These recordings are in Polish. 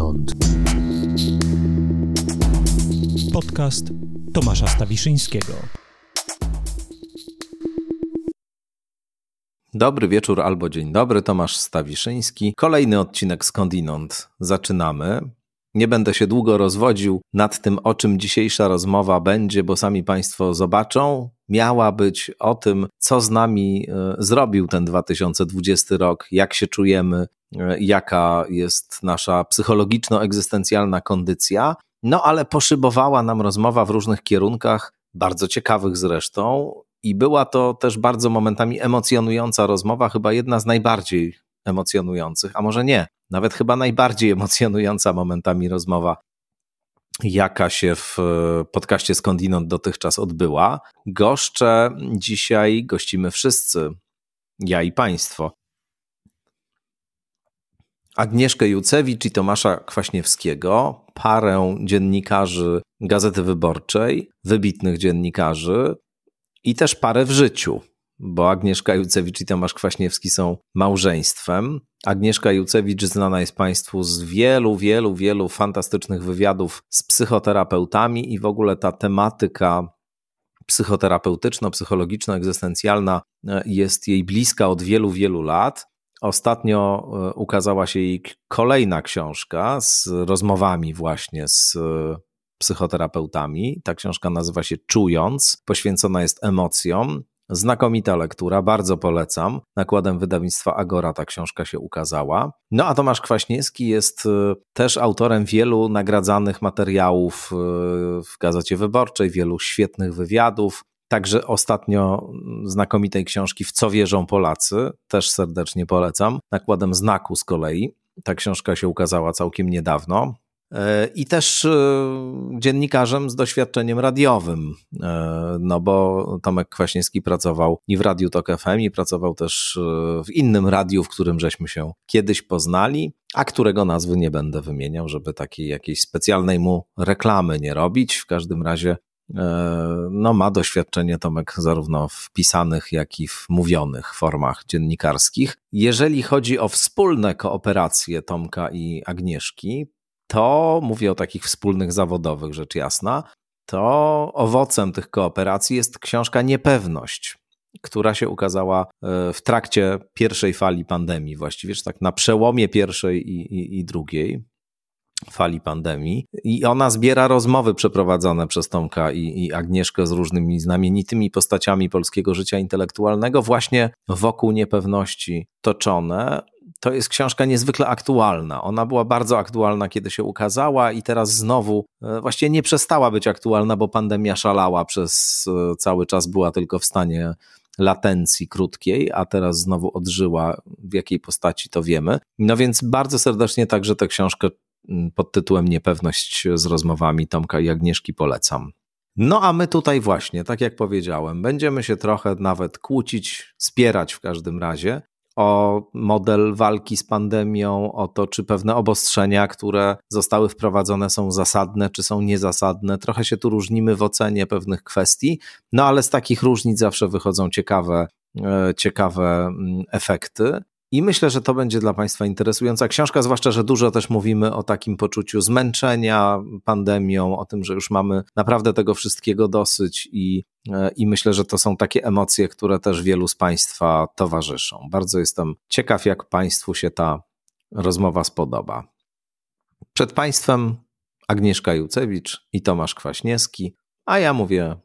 skądinąd. Podcast Tomasza Stawiszyńskiego. Dobry wieczór albo dzień dobry, Tomasz Stawiszyński. Kolejny odcinek skądinąd zaczynamy. Nie będę się długo rozwodził nad tym, o czym dzisiejsza rozmowa będzie, bo sami Państwo zobaczą. Miała być o tym, co z nami e, zrobił ten 2020 rok, jak się czujemy, jaka jest nasza psychologiczno-egzystencjalna kondycja. No ale poszybowała nam rozmowa w różnych kierunkach, bardzo ciekawych zresztą. I była to też bardzo momentami emocjonująca rozmowa, chyba jedna z najbardziej emocjonujących, a może nie, nawet chyba najbardziej emocjonująca momentami rozmowa, jaka się w podcaście Skądinąd dotychczas odbyła. Goszczę dzisiaj, gościmy wszyscy, ja i Państwo. Agnieszkę Jucewicz i Tomasza Kwaśniewskiego, parę dziennikarzy Gazety Wyborczej, wybitnych dziennikarzy i też parę w życiu bo Agnieszka Jucewicz i Tomasz Kwaśniewski są małżeństwem. Agnieszka Jucewicz znana jest Państwu z wielu, wielu, wielu fantastycznych wywiadów z psychoterapeutami i w ogóle ta tematyka psychoterapeutyczno-psychologiczno-egzystencjalna e, jest jej bliska od wielu, wielu lat. Ostatnio e, ukazała się jej kolejna książka z rozmowami właśnie z e, psychoterapeutami. Ta książka nazywa się Czując, poświęcona jest emocjom. Znakomita lektura, bardzo polecam. Nakładem wydawnictwa Agora ta książka się ukazała. No a Tomasz Kwaśniewski jest y, też autorem wielu nagradzanych materiałów w Gazecie Wyborczej, wielu świetnych wywiadów. Także ostatnio znakomitej książki W co wierzą Polacy, też serdecznie polecam. Nakładem znaku z kolei. Ta książka się ukazała całkiem niedawno. E, i też e, dziennikarzem z doświadczeniem radiowym, e, no bo Tomek Kwaśniewski pracował i w Radiu Tok FM i pracował też w innym radiu, w którym żeśmy się kiedyś poznali, a którego nazwy nie będę wymieniał, żeby takiej jakiejś specjalnej mu reklamy nie robić. W każdym razie no, ma doświadczenie Tomek zarówno w pisanych, jak i w mówionych formach dziennikarskich. Jeżeli chodzi o wspólne kooperacje Tomka i Agnieszki, to mówię o takich wspólnych zawodowych, rzecz jasna, to owocem tych kooperacji jest książka Niepewność, która się ukazała e, w trakcie pierwszej fali pandemii, właściwie, że tak na przełomie pierwszej i, i, i drugiej fali pandemii. I ona zbiera rozmowy przeprowadzone przez Tomka i, i Agnieszkę z różnymi znamienitymi postaciami polskiego życia intelektualnego, właśnie wokół niepewności toczone to jest książka niezwykle aktualna. Ona była bardzo aktualna, kiedy się ukazała, i teraz znowu e, właściwie nie przestała być aktualna, bo pandemia szalała przez e, cały czas, była tylko w stanie latencji krótkiej, a teraz znowu odżyła. W jakiej postaci to wiemy. No więc bardzo serdecznie także tę książkę pod tytułem Niepewność z rozmowami Tomka i Agnieszki polecam. No a my tutaj właśnie, tak jak powiedziałem, będziemy się trochę nawet kłócić, spierać w każdym razie o model walki z pandemią, o to, czy pewne obostrzenia, które zostały wprowadzone, są zasadne, czy są niezasadne. Trochę się tu różnimy w ocenie pewnych kwestii, no ale z takich różnic zawsze wychodzą ciekawe, e, ciekawe mm, efekty. I myślę, że to będzie dla Państwa interesująca książka, zwłaszcza, że dużo też mówimy o takim poczuciu zmęczenia pandemią, o tym, że już mamy naprawdę tego wszystkiego dosyć i, e, i myślę, że to są takie emocje, które też wielu z Państwa towarzyszą. Bardzo jestem ciekaw, jak Państwu się ta rozmowa spodoba. Przed Państwem Agnieszka Jucewicz i Tomasz Kwaśniewski, a ja mówię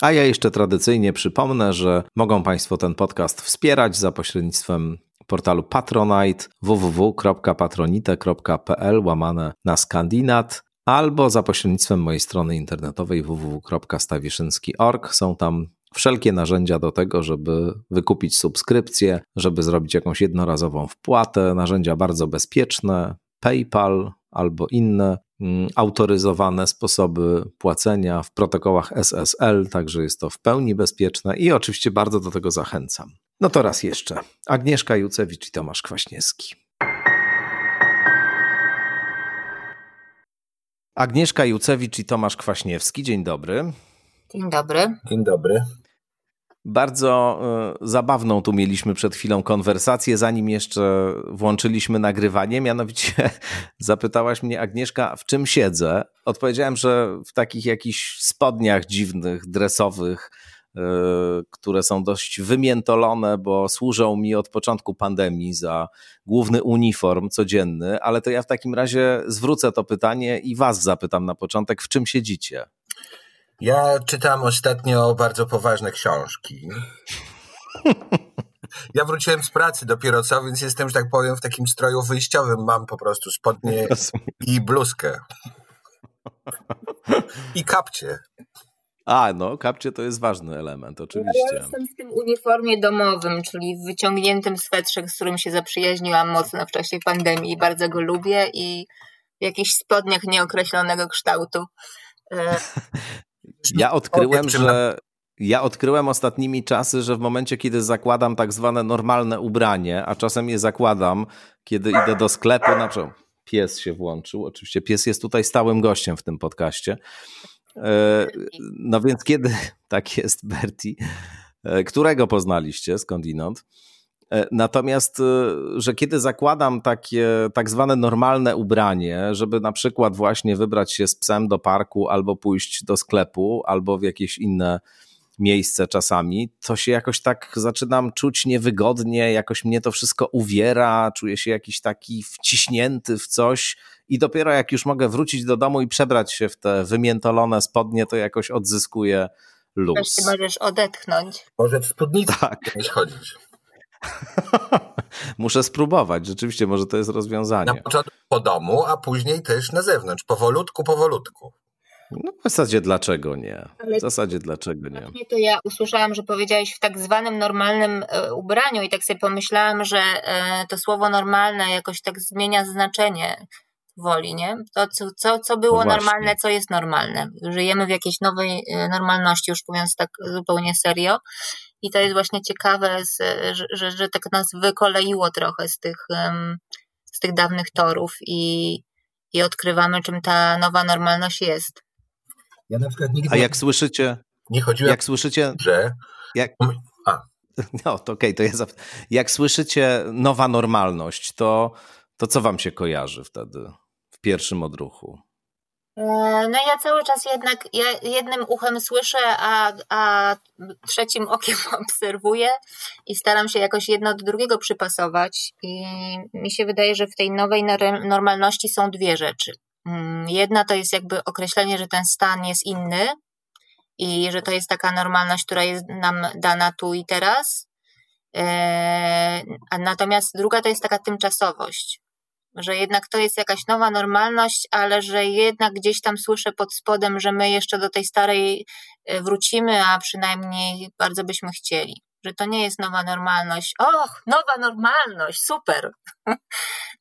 a ja jeszcze tradycyjnie przypomnę, że mogą Państwo ten podcast wspierać za pośrednictwem portalu Patronite www.patronite.pl łamane na skandinat albo za pośrednictwem mojej strony internetowej www.stawiszynski.org. Są tam wszelkie narzędzia do tego, żeby wykupić subskrypcję, żeby zrobić jakąś jednorazową wpłatę, narzędzia bardzo bezpieczne, PayPal albo inne mm, autoryzowane sposoby płacenia w protokołach SSL, także jest to w pełni bezpieczne i oczywiście bardzo do tego zachęcam. No to raz jeszcze. Agnieszka Jucewicz i Tomasz Kwaśniewski. Agnieszka Jucewicz i Tomasz Kwaśniewski, dzień dobry. Dzień dobry. Dzień dobry. Bardzo y, zabawną tu mieliśmy przed chwilą konwersację, zanim jeszcze włączyliśmy nagrywanie. Mianowicie zapytałaś mnie, Agnieszka, w czym siedzę? Odpowiedziałem, że w takich jakichś spodniach dziwnych, dresowych, które są dość wymiętolone, bo służą mi od początku pandemii za główny uniform codzienny, ale to ja w takim razie zwrócę to pytanie i Was zapytam na początek, w czym siedzicie? Ja czytam ostatnio bardzo poważne książki. Ja wróciłem z pracy dopiero co, więc jestem, że tak powiem, w takim stroju wyjściowym. Mam po prostu spodnie i bluzkę. I kapcie. A, no, kapcie to jest ważny element, oczywiście. Ja jestem w tym uniformie domowym, czyli w wyciągniętym swetrze, z którym się zaprzyjaźniłam mocno w czasie pandemii i bardzo go lubię i w jakichś spodniach nieokreślonego kształtu. E, ja odkryłem, że ja odkryłem ostatnimi czasy, że w momencie, kiedy zakładam tak zwane normalne ubranie, a czasem je zakładam, kiedy idę do sklepu, na przykład pies się włączył, oczywiście pies jest tutaj stałym gościem w tym podcaście. E, no więc kiedy, tak jest Berti, e, którego poznaliście skądinąd? E, natomiast, że kiedy zakładam takie tak zwane normalne ubranie, żeby na przykład właśnie wybrać się z psem do parku, albo pójść do sklepu, albo w jakieś inne miejsce czasami, to się jakoś tak zaczynam czuć niewygodnie, jakoś mnie to wszystko uwiera, czuję się jakiś taki wciśnięty w coś i dopiero jak już mogę wrócić do domu i przebrać się w te wymiętolone spodnie, to jakoś odzyskuję luz. Wreszcie możesz odetchnąć. Może w spódnicy tak. nie chodzić. Muszę spróbować, rzeczywiście, może to jest rozwiązanie. Na początku po domu, a później też na zewnątrz, powolutku, powolutku. No w zasadzie dlaczego nie? W zasadzie dlaczego nie? To ja usłyszałam, że powiedziałeś w tak zwanym normalnym e, ubraniu i tak sobie pomyślałam, że e, to słowo normalne jakoś tak zmienia znaczenie woli, nie? To, co, co, co było no normalne, co jest normalne. Żyjemy w jakiejś nowej e, normalności, już mówiąc tak zupełnie serio. I to jest właśnie ciekawe, że, że, że tak nas wykoleiło trochę z tych, z tych dawnych torów i, i odkrywamy, czym ta nowa normalność jest. Ja na przykład nigdy. A jak słyszycie. Nie chodziło. Jak słyszycie. Że. Jak, A. No, to okej, okay, to ja. Zap... Jak słyszycie nowa normalność, to, to co wam się kojarzy wtedy w pierwszym odruchu? E, no ja cały czas jednak ja jednym uchem słyszę, a, a trzecim okiem obserwuję i staram się jakoś jedno do drugiego przypasować. I mi się wydaje, że w tej nowej normalności są dwie rzeczy. Mm, jedna to jest jakby określenie, że ten stan jest inny i że to jest taka normalność, która jest nam dana tu i teraz. E, natomiast druga to jest taka tymczasowość, że jednak to jest jakaś nowa normalność, ale że jednak gdzieś tam słyszę pod spodem, że my jeszcze do tej starej e, wrócimy, a przynajmniej bardzo byśmy chcieli że to nie jest nowa normalność. Och, nowa normalność, super.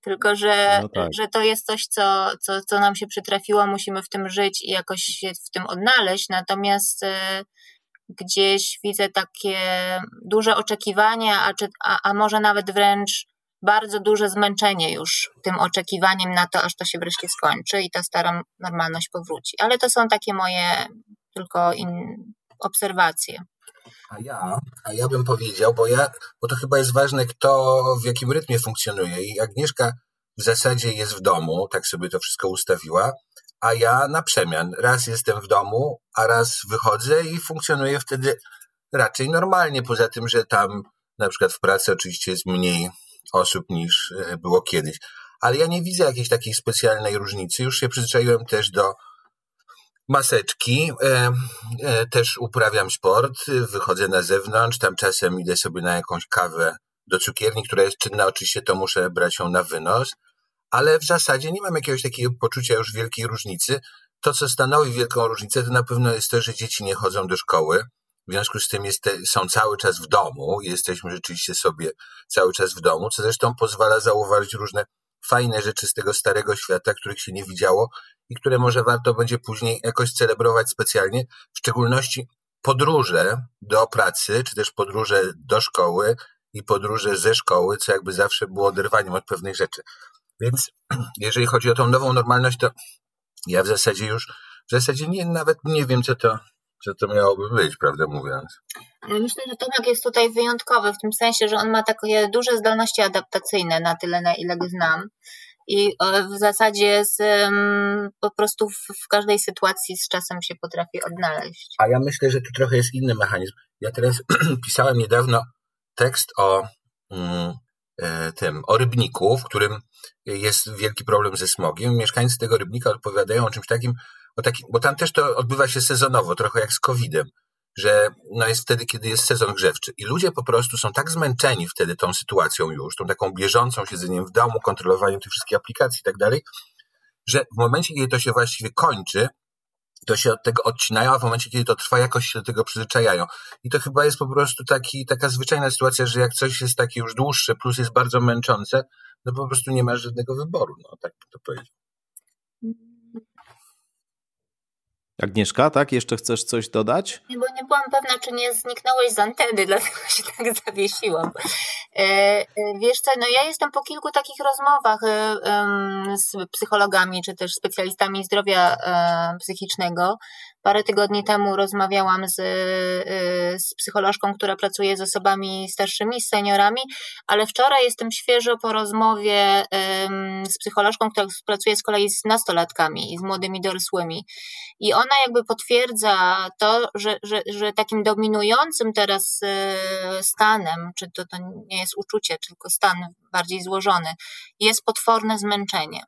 Tylko, że, no tak. że to jest coś, co, co, co nam się przytrafiło, musimy w tym żyć i jakoś się w tym odnaleźć. Natomiast y, gdzieś widzę takie duże oczekiwania, a, czy, a, a może nawet wręcz bardzo duże zmęczenie już tym oczekiwaniem na to, aż to się wreszcie skończy i ta stara normalność powróci. Ale to są takie moje tylko in, obserwacje. A ja, a ja bym powiedział, bo ja, bo to chyba jest ważne, kto w jakim rytmie funkcjonuje. I Agnieszka w zasadzie jest w domu, tak sobie to wszystko ustawiła, a ja na przemian. Raz jestem w domu, a raz wychodzę i funkcjonuję wtedy raczej normalnie. Poza tym, że tam na przykład w pracy oczywiście jest mniej osób niż e, było kiedyś. Ale ja nie widzę jakiejś takiej specjalnej różnicy. Już się przyzwyczaiłem też do maseczki. E, e, też uprawiam sport, wychodzę na zewnątrz, tam czasem idę sobie na jakąś kawę do cukierni, która jest czynna, oczywiście to muszę brać ją na wynos, ale w zasadzie nie mam jakiegoś takiego poczucia już wielkiej różnicy. To, co stanowi wielką różnicę, to na pewno jest to, że dzieci nie chodzą do szkoły. W związku z tym jest, są cały czas w domu, jesteśmy rzeczywiście sobie cały czas w domu, co zresztą pozwala zauważyć różne fajne rzeczy z tego starego świata, których się nie widziało i które może warto będzie później jakoś celebrować specjalnie, w szczególności podróże do pracy, czy też podróże do szkoły i podróże ze szkoły, co jakby zawsze było oderwaniem od pewnych rzeczy. Więc jeżeli chodzi o tą nową normalność, to ja w zasadzie już, w zasadzie nie, nawet nie wiem, co to, że to miałoby być, prawdę mówiąc. Myślę, że Tomek jest tutaj wyjątkowy w tym sensie, że on ma takie duże zdolności adaptacyjne na tyle, na ile go znam. I e, w zasadzie z, po prostu w, każdej sytuacji z czasem się potrafi odnaleźć. A ja myślę, że tu trochę jest inny mechanizm. Ja teraz pisałem niedawno tekst o mm, e, tym, o rybniku, w którym jest wielki problem ze smogiem. Mieszkańcy tego rybnika odpowiadają o czymś takim, o takim bo tam też to odbywa się sezonowo, trochę jak z COVID-em, że no jest wtedy, kiedy jest sezon grzewczy. I ludzie po prostu są tak zmęczeni wtedy tą sytuacją już, tą taką bieżącą siedzeniem w domu, kontrolowaniem tych wszystkich aplikacji i tak dalej, że w momencie, kiedy to się właściwie kończy, to się od tego odcinają, a w momencie, kiedy to trwa, jakoś się do tego przyzwyczajają. I to chyba jest po prostu taki, taka zwyczajna sytuacja, że jak coś jest takie już dłuższe, plus jest bardzo męczące, no po prostu nie masz żadnego wyboru, no tak to powiedzieć. Agnieszka, tak? Jeszcze chcesz coś dodać? Nie, bo nie byłam pewna, czy nie zniknąłeś z anteny, dlatego się tak zawiesiłam. E, e, wiesz co, no ja jestem po kilku takich rozmowach e, z psychologami, czy też specjalistami zdrowia psychicznego. Parę tygodni temu rozmawiałam z, z psycholożką, która pracuje z osobami starszymi, z seniorami, ale wczoraj jestem świeżo po rozmowie z psycholożką, która pracuje z kolei z nastolatkami i z młodymi dorosłymi. I ona jakby potwierdza to, że, że, że takim dominującym teraz stanem, czy to, to nie jest uczucie, tylko stan bardziej złożony, jest potworne zmęczenie.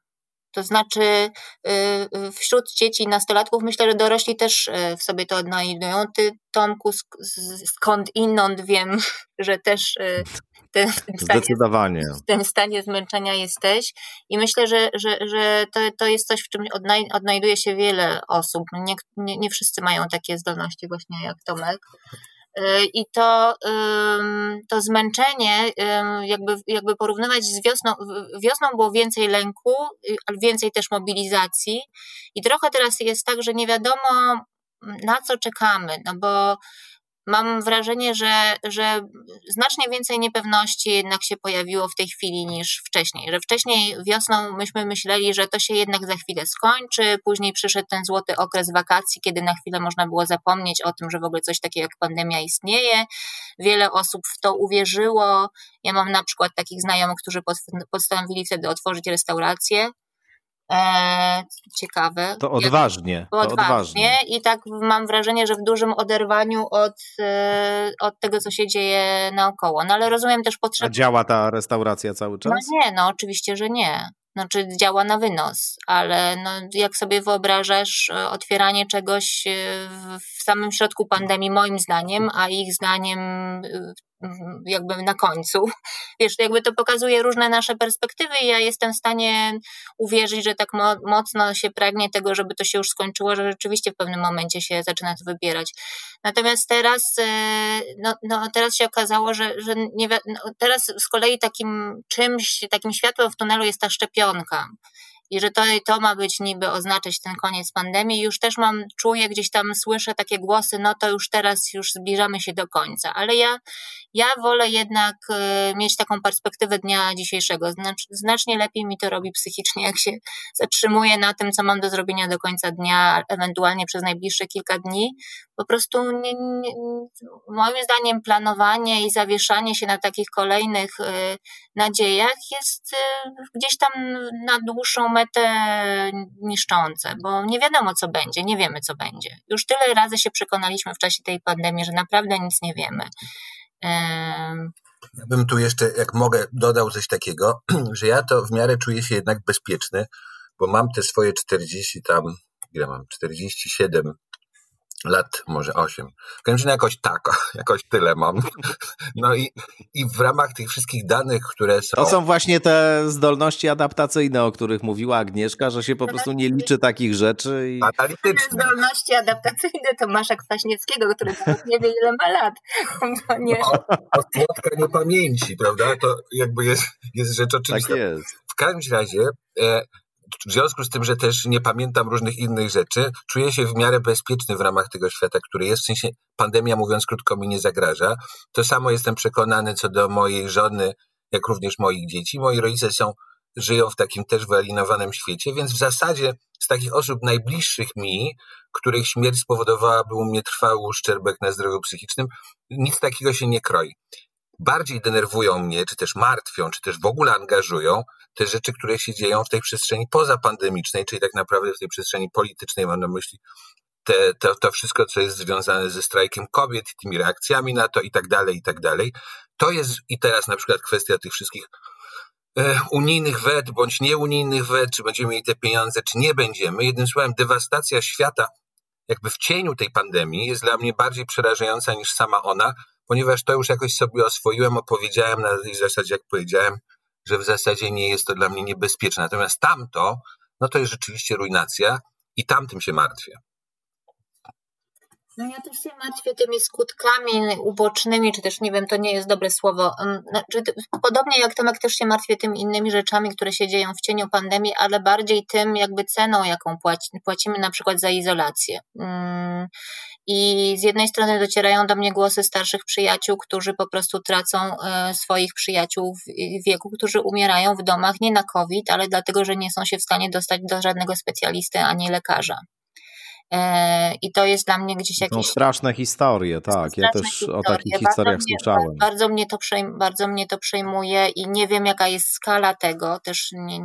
To znaczy, y, y, wśród dzieci i nastolatków myślę, że dorośli też y, w sobie to odnajdują. Ty, Tomku, skąd inąd wiem, że też ten, w, tym Zdecydowanie. Stanie, w tym stanie zmęczenia jesteś. I myślę, że, że, że to, to jest coś, w czym odnaj, odnajduje się wiele osób. Nie, nie, nie wszyscy mają takie zdolności właśnie jak Tomek. Y, I to, to zmęczenie, jakby, jakby porównywać z wiosną, wiosną było więcej lęku, y, ale więcej też mobilizacji. I trochę teraz jest tak, że nie wiadomo na co czekamy, no bo mam wrażenie, że, że znacznie więcej niepewności jednak się pojawiło w tej chwili niż wcześniej. Że wcześniej wiosną myśmy myśleli, że to się jednak za chwilę skończy, później przyszedł ten złoty okres wakacji, kiedy na chwilę można było zapomnieć o tym, że w ogóle coś takiego jak pandemia istnieje. Wiele osób w to uwierzyło. Ja mam na przykład takich znajomych, którzy postanowili wtedy otworzyć restaurację E, ciekawe. To odważnie. To odważnie. odważnie. I tak mam wrażenie, że w dużym oderwaniu od, e, od tego, co się dzieje naokoło. No ale rozumiem też potrzebę. A działa ta restauracja cały czas? No nie, no oczywiście, że nie. Znaczy działa na wynos, ale no, jak sobie wyobrażasz e, otwieranie czegoś w samym środku pandemii, moim zdaniem, a ich zdaniem jakby na końcu. Wiesz, jakby to pokazuje różne nasze perspektywy i ja jestem w stanie uwierzyć, że tak mo mocno się pragnie tego, żeby to się już skończyło, że rzeczywiście w pewnym momencie się zaczyna to wybierać. Natomiast teraz, e, no, no teraz się okazało, że, że nie, no, teraz z kolei takim czymś, takim światłem w tunelu jest ta szczepionka i że to, to ma być niby oznaczać ten koniec pandemii. Już też mam, czuję gdzieś tam, słyszę takie głosy, no to już teraz już zbliżamy się do końca, ale ja, ja wolę jednak e, mieć taką perspektywę dnia dzisiejszego. Znacznie lepiej mi to robi psychicznie, jak się zatrzymuję na tym, co mam do zrobienia do końca dnia, ewentualnie przez najbliższe kilka dni. Po prostu nie, nie, moim zdaniem planowanie i zawieszanie się na takich kolejnych e, nadziejach jest e, gdzieś tam na dłuższą metę niszczące, bo nie wiadomo, co będzie, nie wiemy, co będzie. Już tyle razy się przekonaliśmy w czasie tej pandemii, że naprawdę nic nie wiemy. Ja bym tu jeszcze, jak mogę, dodał coś takiego, że ja to w miarę czuję się jednak bezpieczny, bo mam te swoje 40 tam, ile mam, 47 lat, może 8. W każdym razie jakoś tak, jakoś tyle mam. No i, i w ramach tych wszystkich danych, które są... To są właśnie te zdolności adaptacyjne, o których mówiła Agnieszka, że się po prostu nie liczy takich rzeczy. I... Analityczne. Zdolności adaptacyjne to Masza Kwaśniewskiego, który nie wie ile ma lat. To nie... No, Odpłotka niepamięci, prawda? To jakby jest, jest rzecz oczywista. Tak jest. W każdym razie... E, w związku z tym, że też nie pamiętam różnych innych rzeczy, czuję się w miarę bezpieczny w ramach tego świata, który jest. W sensie pandemia, mówiąc krótko, mi nie zagraża. To samo jestem przekonany co do mojej żony, jak również moich dzieci. Moi rodzice są żyją w takim też wyalinowanym świecie, więc w zasadzie z takich osób najbliższych mi, których śmierć spowodowałaby u mnie trwały uszczerbek na zdrowiu psychicznym, nic takiego się nie kroi. Bardziej denerwują mnie, czy też martwią, czy też w ogóle angażują te rzeczy, które się dzieją w tej przestrzeni pozapandemicznej, czyli tak naprawdę w tej przestrzeni politycznej, mam na myśli te, to, to wszystko, co jest związane ze strajkiem kobiet, tymi reakcjami na to i tak dalej, i tak dalej. To jest i teraz na przykład kwestia tych wszystkich e, unijnych wet bądź nieunijnych wet, czy będziemy mieli te pieniądze, czy nie będziemy. Jednym słowem, dewastacja świata jakby w cieniu tej pandemii jest dla mnie bardziej przerażająca niż sama ona, ponieważ to już jakoś sobie oswoiłem, opowiedziałem na tej zasadzie, jak powiedziałem, że w zasadzie nie jest to dla mnie niebezpieczne. Natomiast tamto, no to jest rzeczywiście ruinacja i tamtym się martwię. No ja też się martwię tymi skutkami ubocznymi, czy też nie wiem, to nie jest dobre słowo. Znaczy, podobnie jak Tomek też się martwię tymi innymi rzeczami, które się dzieją w cieniu pandemii, ale bardziej tym jakby ceną, jaką płaci, płacimy na przykład za izolację. I z jednej strony docierają do mnie głosy starszych przyjaciół, którzy po prostu tracą e, swoich przyjaciół w wieku, którzy umierają w domach nie na COVID, ale dlatego, że nie są się w stanie dostać do żadnego specjalisty ani lekarza. E, I to jest dla mnie gdzieś jakieś. Są straszne historie, tak. Ja też historie. o takich bardzo historiach mnie, słyszałem. Bardzo mnie, to przejm, bardzo mnie to przejmuje i nie wiem, jaka jest skala tego. Też nie,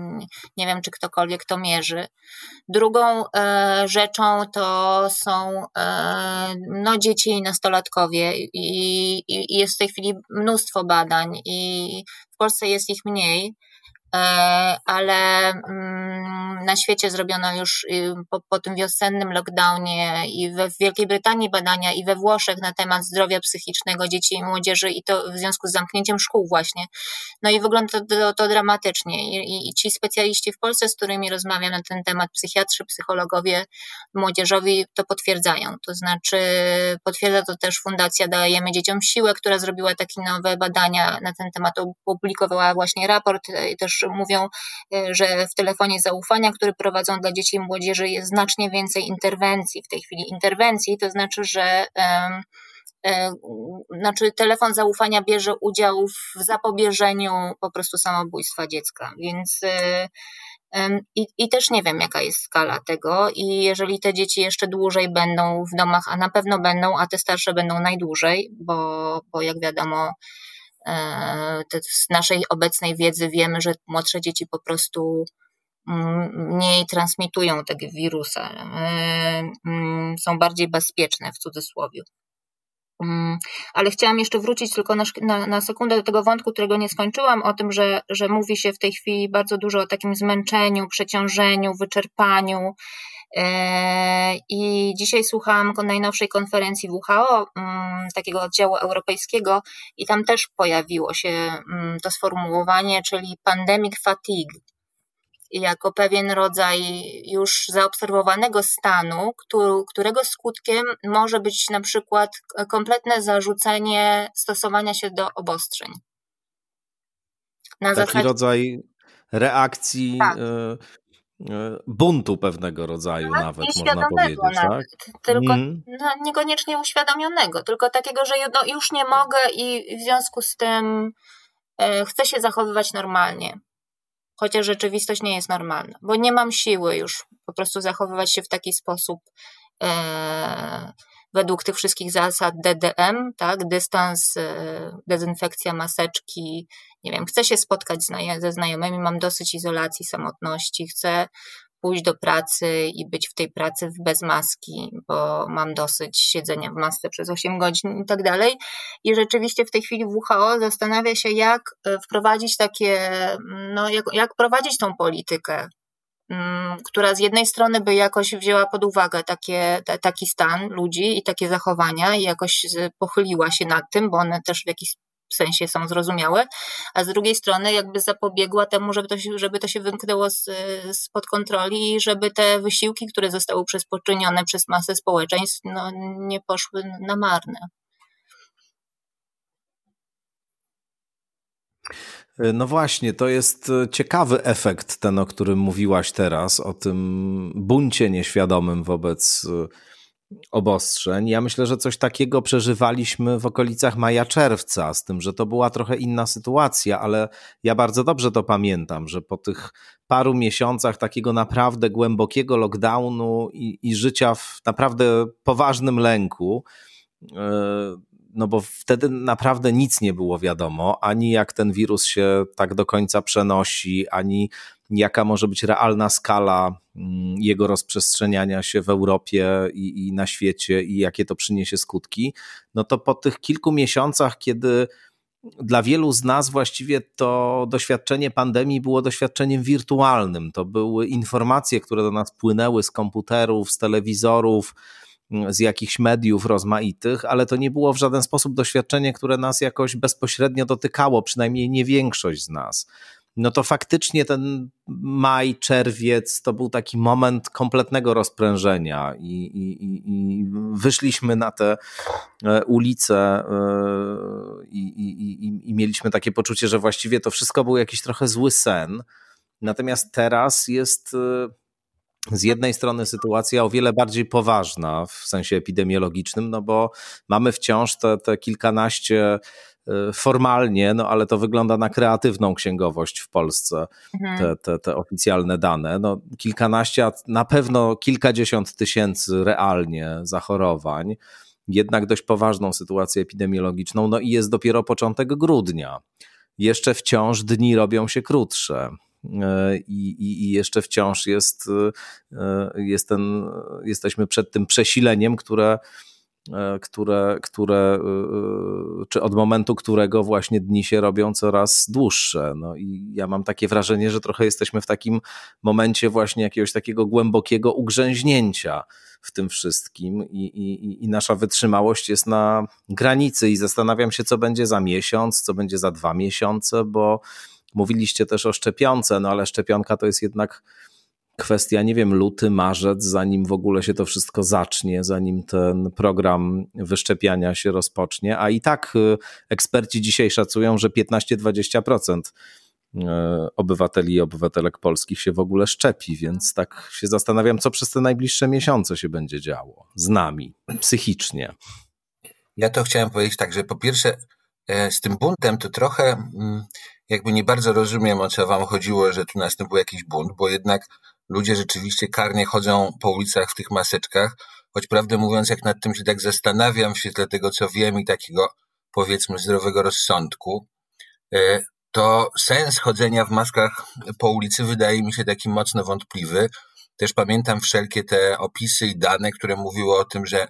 nie wiem, czy ktokolwiek to mierzy. Drugą e, rzeczą to są e, no, dzieci i nastolatkowie, i, i, i jest w tej chwili mnóstwo badań, i w Polsce jest ich mniej. E, ale mm, na świecie zrobiono już y, po, po, tym wiosennym lockdownie i we Wielkiej Brytanii badania i we Włoszech na temat zdrowia psychicznego dzieci i młodzieży i to w związku z zamknięciem szkół właśnie. No i wygląda to, to, dramatycznie I, i ci specjaliści w Polsce, z którymi rozmawiam na ten temat, psychiatrzy, psychologowie młodzieżowi to potwierdzają. To znaczy potwierdza to też Fundacja Dajemy Dzieciom Siłę, która zrobiła takie nowe badania na ten temat, opublikowała właśnie raport i też mówią, e, że w telefonie zaufania, który prowadzą dla dzieci i młodzieży, jest znacznie więcej interwencji w tej chwili. Interwencji to znaczy, że e, znaczy telefon zaufania bierze udział w zapobieżeniu po prostu samobójstwa dziecka, więc e, i, I też nie wiem, jaka jest skala tego, i jeżeli te dzieci jeszcze dłużej będą w domach, a na pewno będą, a te starsze będą najdłużej, bo, bo jak wiadomo, z naszej obecnej wiedzy wiemy, że młodsze dzieci po prostu mm, mniej transmitują tego wirusa, e, mm, są bardziej bezpieczne w cudzysłowie. Mm, ale chciałam jeszcze wrócić tylko na, na, na, sekundę do tego wątku, którego nie skończyłam, o tym, że, że mówi się w tej chwili bardzo dużo o takim zmęczeniu, przeciążeniu, wyczerpaniu E, I dzisiaj słuchałam najnowszej konferencji WHO, mm, takiego oddziału europejskiego, i tam też pojawiło się mm, to sformułowanie, czyli pandemic fatigue, jako pewien rodzaj już zaobserwowanego stanu, którego skutkiem może być na przykład kompletne zarzucenie stosowania się do obostrzeń. Na Taki zasadzie... rodzaj reakcji tak. Buntu pewnego rodzaju tak, nawet, można powiedzieć. Nawet, tak? Tylko mm. no, niekoniecznie uświadomionego, tylko takiego, że no, już nie mogę i w związku z tym e, chcę się zachowywać normalnie. Chociaż rzeczywistość nie jest normalna, bo nie mam siły już po prostu zachowywać się w taki sposób e, według tych wszystkich zasad DDM, tak, dystans, e, dezynfekcja maseczki, nie wiem, chcę się spotkać ze znajomymi, mam dosyć izolacji, samotności, chcę pójść do pracy i być w tej pracy bez maski, bo mam dosyć siedzenia w masce przez 8 godzin i tak dalej. I rzeczywiście w tej chwili WHO zastanawia się, jak e, wprowadzić takie, no, jak, jak prowadzić tą politykę która z jednej strony by jakoś wzięła pod uwagę takie, taki stan ludzi i takie zachowania i jakoś pochyliła się nad tym, bo one też w jakiś sensie są zrozumiałe, a z drugiej strony jakby zapobiegła temu, żeby to się, żeby to się wymknęło z, spod kontroli i żeby te wysiłki, które zostały przez poczynione przez masę społeczeństw, no, nie poszły na marne. No właśnie, to jest e, ciekawy efekt, ten, o którym mówiłaś teraz, o tym buncie nieświadomym wobec obostrzeń. Ja myślę, że coś takiego przeżywaliśmy w okolicach maja-czerwca, z tym, że to była trochę inna sytuacja, ale ja bardzo dobrze to pamiętam, że po tych paru miesiącach takiego naprawdę głębokiego lockdownu i, i życia w naprawdę poważnym lęku, e, no bo wtedy naprawdę nic nie było wiadomo, ani jak ten wirus się tak do końca przenosi, ani jaka może być realna skala mm, jego rozprzestrzeniania się w Europie i, i, na świecie i jakie to przyniesie skutki, no to po tych kilku miesiącach, kiedy dla wielu z nas właściwie to doświadczenie pandemii było doświadczeniem wirtualnym. To były informacje, które do nas płynęły z komputerów, z telewizorów, z jakichś mediów rozmaitych, ale to nie było w żaden sposób doświadczenie, które nas jakoś bezpośrednio dotykało, przynajmniej nie większość z nas. No to faktycznie ten maj, czerwiec to był taki moment kompletnego rozprężenia i, i, i wyszliśmy na te e, ulice e, i, i mieliśmy takie poczucie, że właściwie to wszystko był jakiś trochę zły sen. Natomiast teraz jest e, z jednej strony sytuacja o wiele bardziej poważna w sensie epidemiologicznym, no bo mamy wciąż te, te kilkanaście y, formalnie, no ale to wygląda na kreatywną księgowość w Polsce, mhm. te, te, te oficjalne dane. No, kilkanaście, a na pewno kilkadziesiąt tysięcy realnie zachorowań, jednak dość poważną sytuację epidemiologiczną, no i jest dopiero początek grudnia. Jeszcze wciąż dni robią się krótsze. E, i, i, jeszcze wciąż jest, e, jest ten, jesteśmy przed tym przesileniem, które, e, które, które, czy od momentu którego właśnie dni się robią coraz dłuższe. No i ja mam takie wrażenie, że trochę jesteśmy w takim momencie właśnie jakiegoś takiego głębokiego ugrzęźnięcia w tym wszystkim i, i, i nasza wytrzymałość jest na granicy i zastanawiam się, co będzie za miesiąc, co będzie za dwa miesiące, bo Mówiliście też o szczepionce, no ale szczepionka to jest jednak kwestia, nie wiem, luty, marzec, zanim w ogóle się to wszystko zacznie, zanim ten program wyszczepiania się rozpocznie, a i tak y, eksperci dzisiaj szacują, że 15-20% y, obywateli i obywatelek polskich się w ogóle szczepi, więc tak się zastanawiam, co przez te najbliższe miesiące się będzie działo z nami, psychicznie. Ja to chciałem powiedzieć tak, że po pierwsze e, z tym buntem to trochę mm, jakby nie bardzo rozumiem, o co wam chodziło, że tu następuje jakiś bunt, bo jednak ludzie rzeczywiście karnie chodzą po ulicach w tych maseczkach, choć prawdę mówiąc, jak nad tym się tak zastanawiam w świetle tego, co wiem i takiego powiedzmy zdrowego rozsądku, e, to sens chodzenia w maskach po ulicy wydaje mi się taki mocno wątpliwy. Też pamiętam wszelkie te opisy i dane, które mówiły o tym, że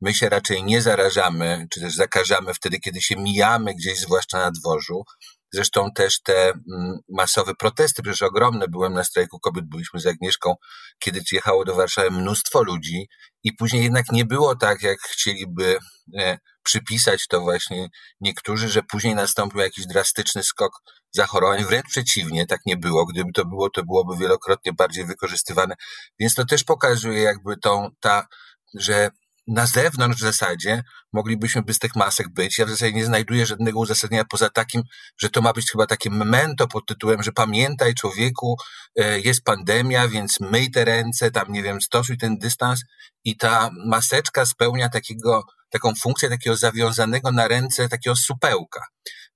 my się raczej nie zarażamy, czy też zakażamy wtedy, kiedy się mijamy gdzieś, zwłaszcza na dworzu. Zresztą też te mm, masowe protesty, przecież ogromne, byłem na strajku kobiet, byliśmy z Agnieszką, kiedy jechało do Warszawy mnóstwo ludzi i później jednak nie było tak, jak chcieliby e, przypisać to właśnie niektórzy, że później nastąpił jakiś drastyczny skok zachorowań. Wręcz przeciwnie, tak nie było. Gdyby to było, to byłoby wielokrotnie bardziej wykorzystywane. Więc to też pokazuje jakby tą, ta, że na zewnątrz w zasadzie moglibyśmy bez tych masek być. Ja w zasadzie nie znajduję żadnego uzasadnienia poza takim, że to ma być chyba takie memento pod tytułem, że pamiętaj człowieku, e, jest pandemia, więc myj te ręce, tam nie wiem, stosuj ten dystans i ta maseczka spełnia takiego, taką funkcję takiego zawiązanego na ręce takiego supełka.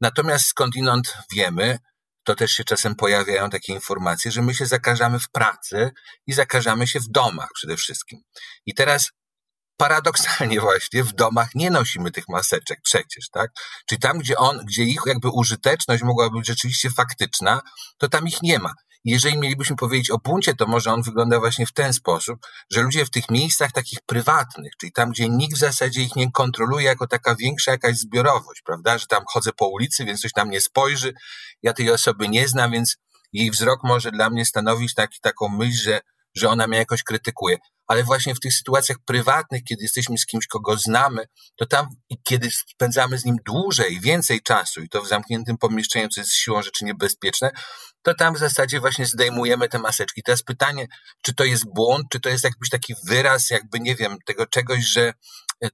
Natomiast skądinąd wiemy, to też się czasem pojawiają takie informacje, że my się zakażamy w pracy i zakażamy się w domach przede wszystkim. I teraz paradoksalnie właśnie w domach nie nosimy tych maseczek przecież, tak? Czyli tam, gdzie on, gdzie ich jakby użyteczność mogła być rzeczywiście faktyczna, to tam ich nie ma. Jeżeli mielibyśmy powiedzieć o buncie, to może on wygląda właśnie w ten sposób, że ludzie w tych miejscach takich prywatnych, czyli tam, gdzie nikt w zasadzie ich nie kontroluje jako taka większa jakaś zbiorowość, prawda? Że tam chodzę po ulicy, więc ktoś na mnie spojrzy, ja tej osoby nie znam, więc jej wzrok może dla mnie stanowić taki, taką myśl, że że ona mnie jakoś krytykuje. Ale właśnie w tych sytuacjach prywatnych, kiedy jesteśmy z kimś, kogo znamy, to tam, kiedy spędzamy z nim dłużej, więcej czasu i to w zamkniętym pomieszczeniu, co jest siłą rzeczy niebezpieczne, to tam w zasadzie właśnie zdejmujemy te maseczki. Teraz pytanie, czy to jest błąd, czy to jest jakiś taki wyraz, jakby nie wiem, tego czegoś, że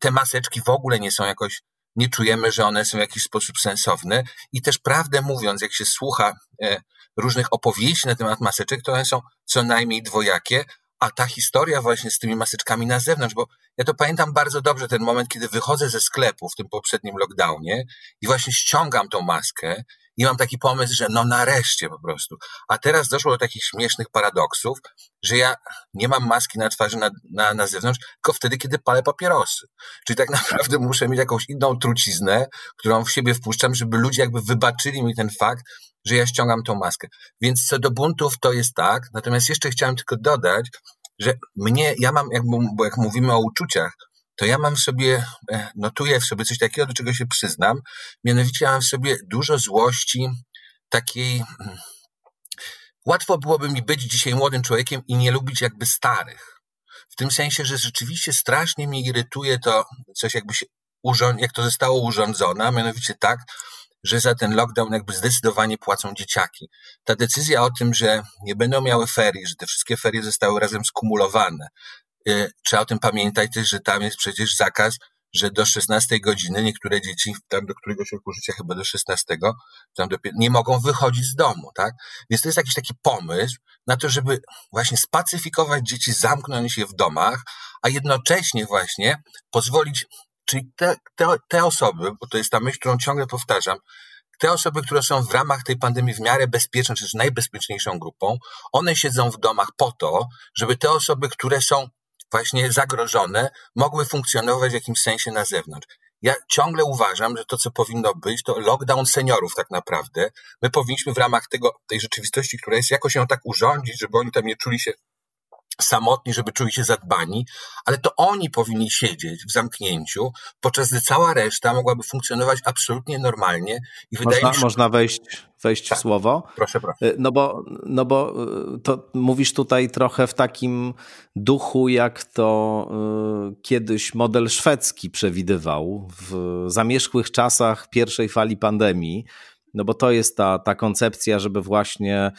te maseczki w ogóle nie są jakoś nie czujemy, że one są w jakiś sposób sensowne. I też prawdę mówiąc, jak się słucha e, różnych opowieści na temat maseczek, to one są co najmniej dwojakie, A ta historia właśnie z tymi maseczkami na zewnątrz, bo ja to pamiętam bardzo dobrze, ten moment, kiedy wychodzę ze sklepu w tym poprzednim lockdownie i właśnie ściągam tą maskę i mam taki pomysł, że no nareszcie po prostu. A teraz doszło do takich śmiesznych paradoksów, że ja nie mam maski na twarzy na, na, na zewnątrz, tylko wtedy, kiedy palę papierosy. Czyli tak naprawdę muszę mieć jakąś inną truciznę, którą w siebie wpuszczam, żeby ludzie jakby wybaczyli mi ten fakt, że ja ściągam tą maskę. Więc co do buntów, to jest tak. Natomiast jeszcze chciałem tylko dodać, że mnie, ja mam, jak, bo jak mówimy o uczuciach, to ja mam w sobie, e, notuję w sobie coś takiego, do czego się przyznam. Mianowicie ja mam w sobie dużo złości, takiej. Mm, łatwo byłoby mi być dzisiaj młodym człowiekiem i nie lubić jakby starych. W tym sensie, że rzeczywiście strasznie mnie irytuje to coś jakby się urząd, jak to zostało urządzone, a mianowicie tak, że za ten lockdown jakby zdecydowanie płacą dzieciaki. Ta decyzja o tym, że nie będą miały ferii, że te wszystkie ferie zostały razem skumulowane, Y, trzeba o tym pamiętać też, że tam jest przecież zakaz, że do 16 godziny niektóre dzieci, tam do któregoś roku życia chyba do 16, tam do, nie mogą wychodzić z domu, tak? Więc to jest jakiś taki pomysł na to, żeby właśnie spacyfikować dzieci, zamknąć je w domach, a jednocześnie właśnie pozwolić, czyli te, te, te osoby, bo to jest ta myśl, którą ciągle powtarzam, te osoby, które są w ramach tej pandemii w miarę bezpieczne, czy też najbezpieczniejszą grupą, one siedzą w domach po to, żeby te osoby, które są właśnie zagrożone, mogły funkcjonować w jakimś sensie na zewnątrz. Ja ciągle uważam, że to, co powinno być, to lockdown seniorów tak naprawdę. My powinniśmy w ramach tego, tej rzeczywistości, która jest, jakoś ją tak urządzić, żeby oni tam nie czuli się samotni, żeby czuli się zadbani, ale to oni powinni siedzieć w zamknięciu, podczas gdy cała reszta mogłaby funkcjonować absolutnie normalnie. I wydaje można, mi się, można wejść, wejść tak. w słowo? Proszę, proszę. No bo, no bo y, to mówisz tutaj trochę w takim duchu, jak to y, kiedyś model szwedzki przewidywał w zamierzchłych czasach pierwszej fali pandemii. No bo to jest ta, ta koncepcja, żeby właśnie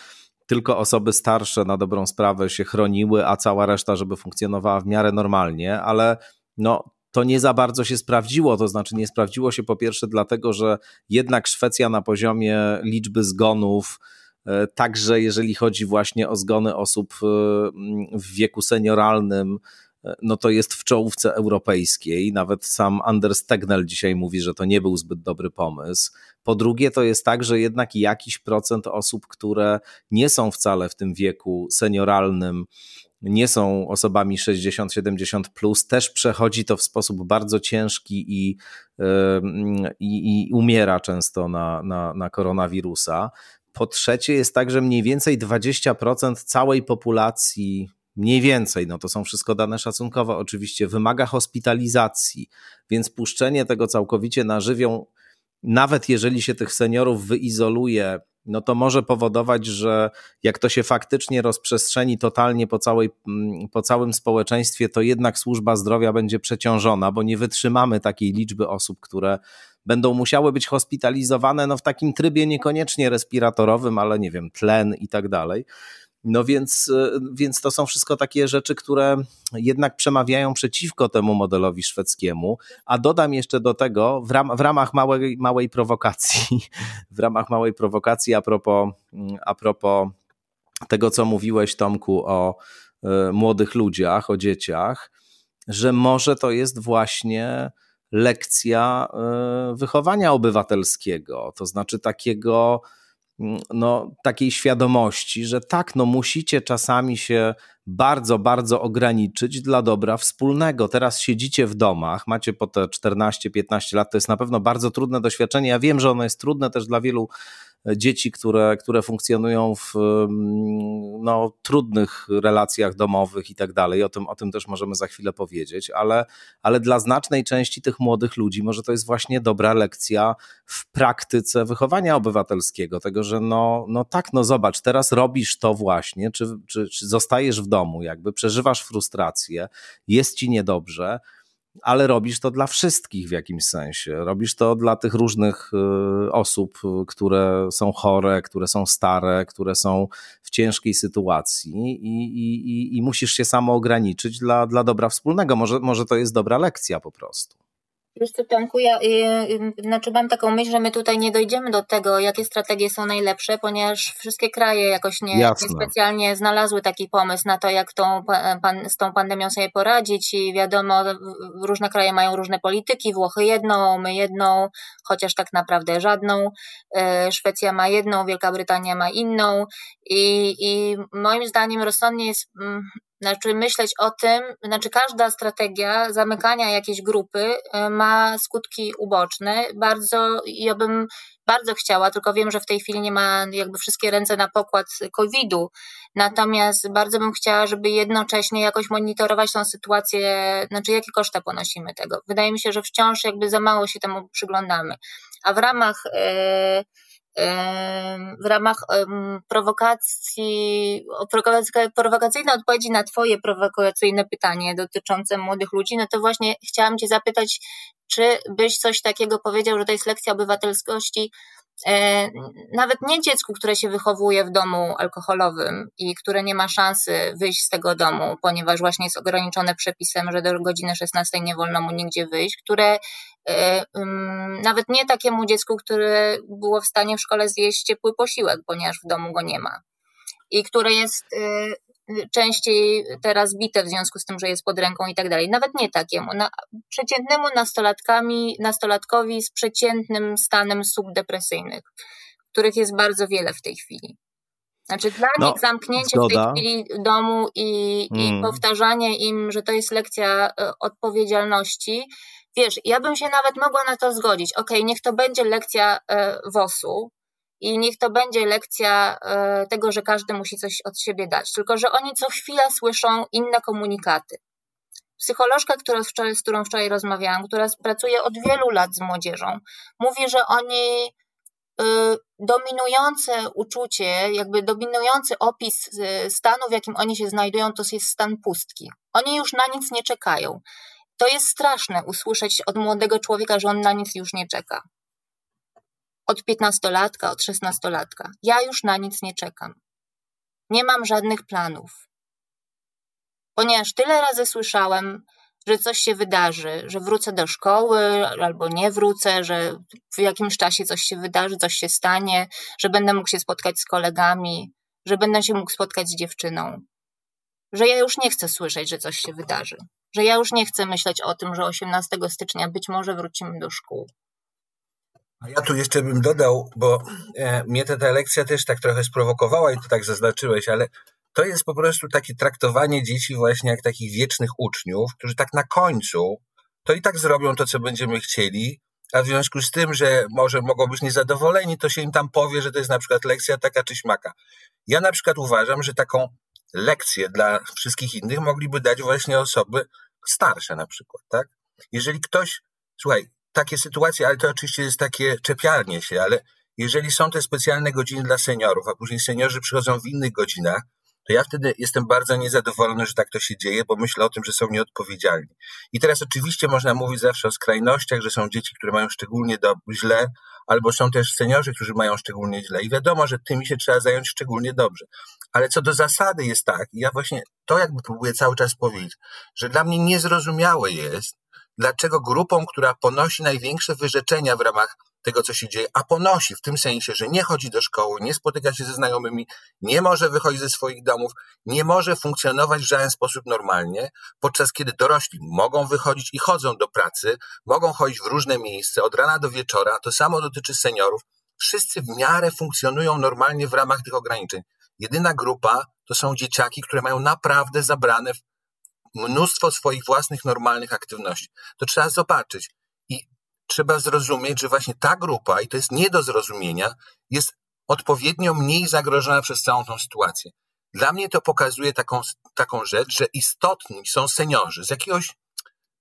tylko osoby starsze na dobrą sprawę się chroniły, a cała reszta, żeby funkcjonowała w miarę normalnie, ale no, to nie za bardzo się sprawdziło. To znaczy, nie sprawdziło się po pierwsze, dlatego że jednak Szwecja na poziomie liczby zgonów, e, także jeżeli chodzi właśnie o zgony osób e, w wieku senioralnym, no to jest w czołówce europejskiej. Nawet sam Anders Tegnell dzisiaj mówi, że to nie był zbyt dobry pomysł. Po drugie, to jest tak, że jednak jakiś procent osób, które nie są wcale w tym wieku senioralnym, nie są osobami 60-70, plus, też przechodzi to w sposób bardzo ciężki i, i, i umiera często na, na, na koronawirusa. Po trzecie, jest tak, że mniej więcej 20% całej populacji mniej więcej, no to są wszystko dane szacunkowe, oczywiście, wymaga hospitalizacji, więc puszczenie tego całkowicie na żywią, nawet jeżeli się tych seniorów wyizoluje, no to może powodować, że jak to się faktycznie rozprzestrzeni totalnie po, całej, mm, po całym społeczeństwie, to jednak służba zdrowia będzie przeciążona, bo nie wytrzymamy takiej liczby osób, które będą musiały być hospitalizowane no w takim trybie niekoniecznie respiratorowym, ale nie wiem, tlen i tak dalej. No więc, e, więc to są wszystko takie rzeczy, które jednak przemawiają przeciwko temu modelowi szwedzkiemu. A dodam jeszcze do tego, w, ram, w ramach małej, małej prowokacji, w ramach małej prowokacji a propos, a propos tego, co mówiłeś, Tomku, o y, młodych ludziach, o dzieciach, że może to jest właśnie lekcja y, wychowania obywatelskiego, to znaczy takiego no, takiej świadomości, że tak, no musicie czasami się bardzo, bardzo ograniczyć dla dobra wspólnego. Teraz siedzicie w domach, macie po te 14-15 lat, to jest na pewno bardzo trudne doświadczenie. Ja wiem, że ono jest trudne też dla wielu dzieci, które, które funkcjonują w mm, no, trudnych relacjach domowych i tak dalej. O tym, o tym też możemy za chwilę powiedzieć, ale, ale dla znacznej części tych młodych ludzi może to jest właśnie dobra lekcja w praktyce wychowania obywatelskiego, tego, że no, no tak, no zobacz, teraz robisz to właśnie, czy, czy, czy zostajesz w domu, jakby przeżywasz frustrację, jest ci niedobrze, ale robisz to dla wszystkich w jakimś sensie. Robisz to dla tych różnych y, osób, które są chore, które są stare, które są w ciężkiej sytuacji i, i, i musisz się samo ograniczyć dla, dla dobra wspólnego. Może, może to jest dobra lekcja po prostu. Wiesz co, Tomku, ja y, y, znaczy mam taką myśl, że my tutaj nie dojdziemy do tego, jakie strategie są najlepsze, ponieważ wszystkie kraje jakoś nie, nie specjalnie znalazły taki pomysł na to, jak tą, pan, z tą pandemią sobie poradzić i wiadomo, różne kraje mają różne polityki, Włochy jedną, my jedną, chociaż tak naprawdę żadną, y, Szwecja ma jedną, Wielka Brytania ma inną i, i moim zdaniem rozsądnie jest mm, znaczy myśleć o tym, znaczy każda strategia zamykania jakiejś grupy y, ma skutki uboczne. Bardzo, ja bym bardzo chciała, tylko wiem, że w tej chwili nie ma jakby wszystkie ręce na pokład COVID-u. Natomiast bardzo bym chciała, żeby jednocześnie jakoś monitorować tą sytuację, znaczy jakie koszta ponosimy tego. Wydaje mi się, że wciąż jakby za mało się temu przyglądamy. A w ramach yy, w ramach prowokacji, prowokacyjnej odpowiedzi na Twoje prowokacyjne pytanie dotyczące młodych ludzi, no to właśnie chciałam Cię zapytać, czy byś coś takiego powiedział, że to jest lekcja obywatelskości, nawet nie dziecku, które się wychowuje w domu alkoholowym i które nie ma szansy wyjść z tego domu, ponieważ właśnie jest ograniczone przepisem, że do godziny 16 nie wolno mu nigdzie wyjść, które e, nawet nie takiemu dziecku, które było w stanie w szkole zjeść ciepły posiłek, ponieważ w domu go nie ma. I które jest e, częściej teraz bite w związku z tym, że jest pod ręką i tak dalej. Nawet nie takiemu. Na, przeciętnemu nastolatkami, nastolatkowi z przeciętnym stanem subdepresyjnych, których jest bardzo wiele w tej chwili. Znaczy dla no, nich zamknięcie zgoda. w tej chwili domu i, i hmm. powtarzanie im, że to jest lekcja e, odpowiedzialności. Wiesz, ja bym się nawet mogła na to zgodzić. Okej, okay, niech to będzie lekcja e, WOS-u, i niech to będzie lekcja e, tego, że każdy musi coś od siebie dać. Tylko, że oni co chwilę słyszą inne komunikaty. Psycholożka, która wczoraj, z którą wczoraj rozmawiałam, która pracuje od wielu lat z młodzieżą, mówi, że oni y, dominujące uczucie, jakby dominujący opis y, stanu, w jakim oni się znajdują, to jest stan pustki. Oni już na nic nie czekają. To jest straszne usłyszeć od młodego człowieka, że on na nic już nie czeka od piętnastolatka, od szesnastolatka. Ja już na nic nie czekam. Nie mam żadnych planów. Ponieważ tyle razy słyszałem, że coś się wydarzy, że wrócę do szkoły albo nie wrócę, że w jakimś czasie coś się wydarzy, coś się stanie, że będę mógł się spotkać z kolegami, że będę się mógł spotkać z dziewczyną. Że ja już nie chcę słyszeć, że coś się wydarzy. Że ja już nie chcę myśleć o tym, że 18 stycznia być może wrócimy do szkół. Ja tu jeszcze bym dodał, bo e, mnie ta, ta lekcja też tak trochę sprowokowała i to tak zaznaczyłeś, ale to jest po prostu takie traktowanie dzieci właśnie jak takich wiecznych uczniów, którzy tak na końcu to i tak zrobią to, co będziemy chcieli, a w związku z tym, że może mogą być niezadowoleni, to się im tam powie, że to jest na przykład lekcja taka czy śmaka. Ja na przykład uważam, że taką lekcję dla wszystkich innych mogliby dać właśnie osoby starsze na przykład, tak? Jeżeli ktoś, słuchaj, takie sytuacje, ale to oczywiście jest takie czepialnie się, ale jeżeli są te specjalne godziny dla seniorów, a później seniorzy przychodzą w innych godzinach, to ja wtedy jestem bardzo niezadowolony, że tak to się dzieje, bo myślę o tym, że są nieodpowiedzialni. I teraz oczywiście można mówić zawsze o skrajnościach, że są dzieci, które mają szczególnie do, źle, albo są też seniorzy, którzy mają szczególnie źle. I wiadomo, że tymi się trzeba zająć szczególnie dobrze. Ale co do zasady jest tak, ja właśnie to jakby próbuję cały czas powiedzieć, że dla mnie niezrozumiałe jest, dlaczego grupą, która ponosi największe wyrzeczenia w ramach tego, co się dzieje, a ponosi w tym sensie, że nie chodzi do szkoły, nie spotyka się ze znajomymi, nie może wychodzić ze swoich domów, nie może funkcjonować w żaden sposób normalnie, podczas kiedy dorośli mogą wychodzić i chodzą do pracy, mogą chodzić w różne miejsca od rana do wieczora, to samo dotyczy seniorów. Wszyscy w miarę funkcjonują normalnie w ramach tych ograniczeń. Jedyna grupa to są dzieciaki, które mają naprawdę zabrane mnóstwo swoich własnych normalnych aktywności. To trzeba zobaczyć. I trzeba zrozumieć, że właśnie ta grupa, i to jest nie do zrozumienia, jest odpowiednio mniej zagrożona przez całą tą sytuację. Dla mnie to pokazuje taką, taką rzecz, że istotni są seniorzy z jakiegoś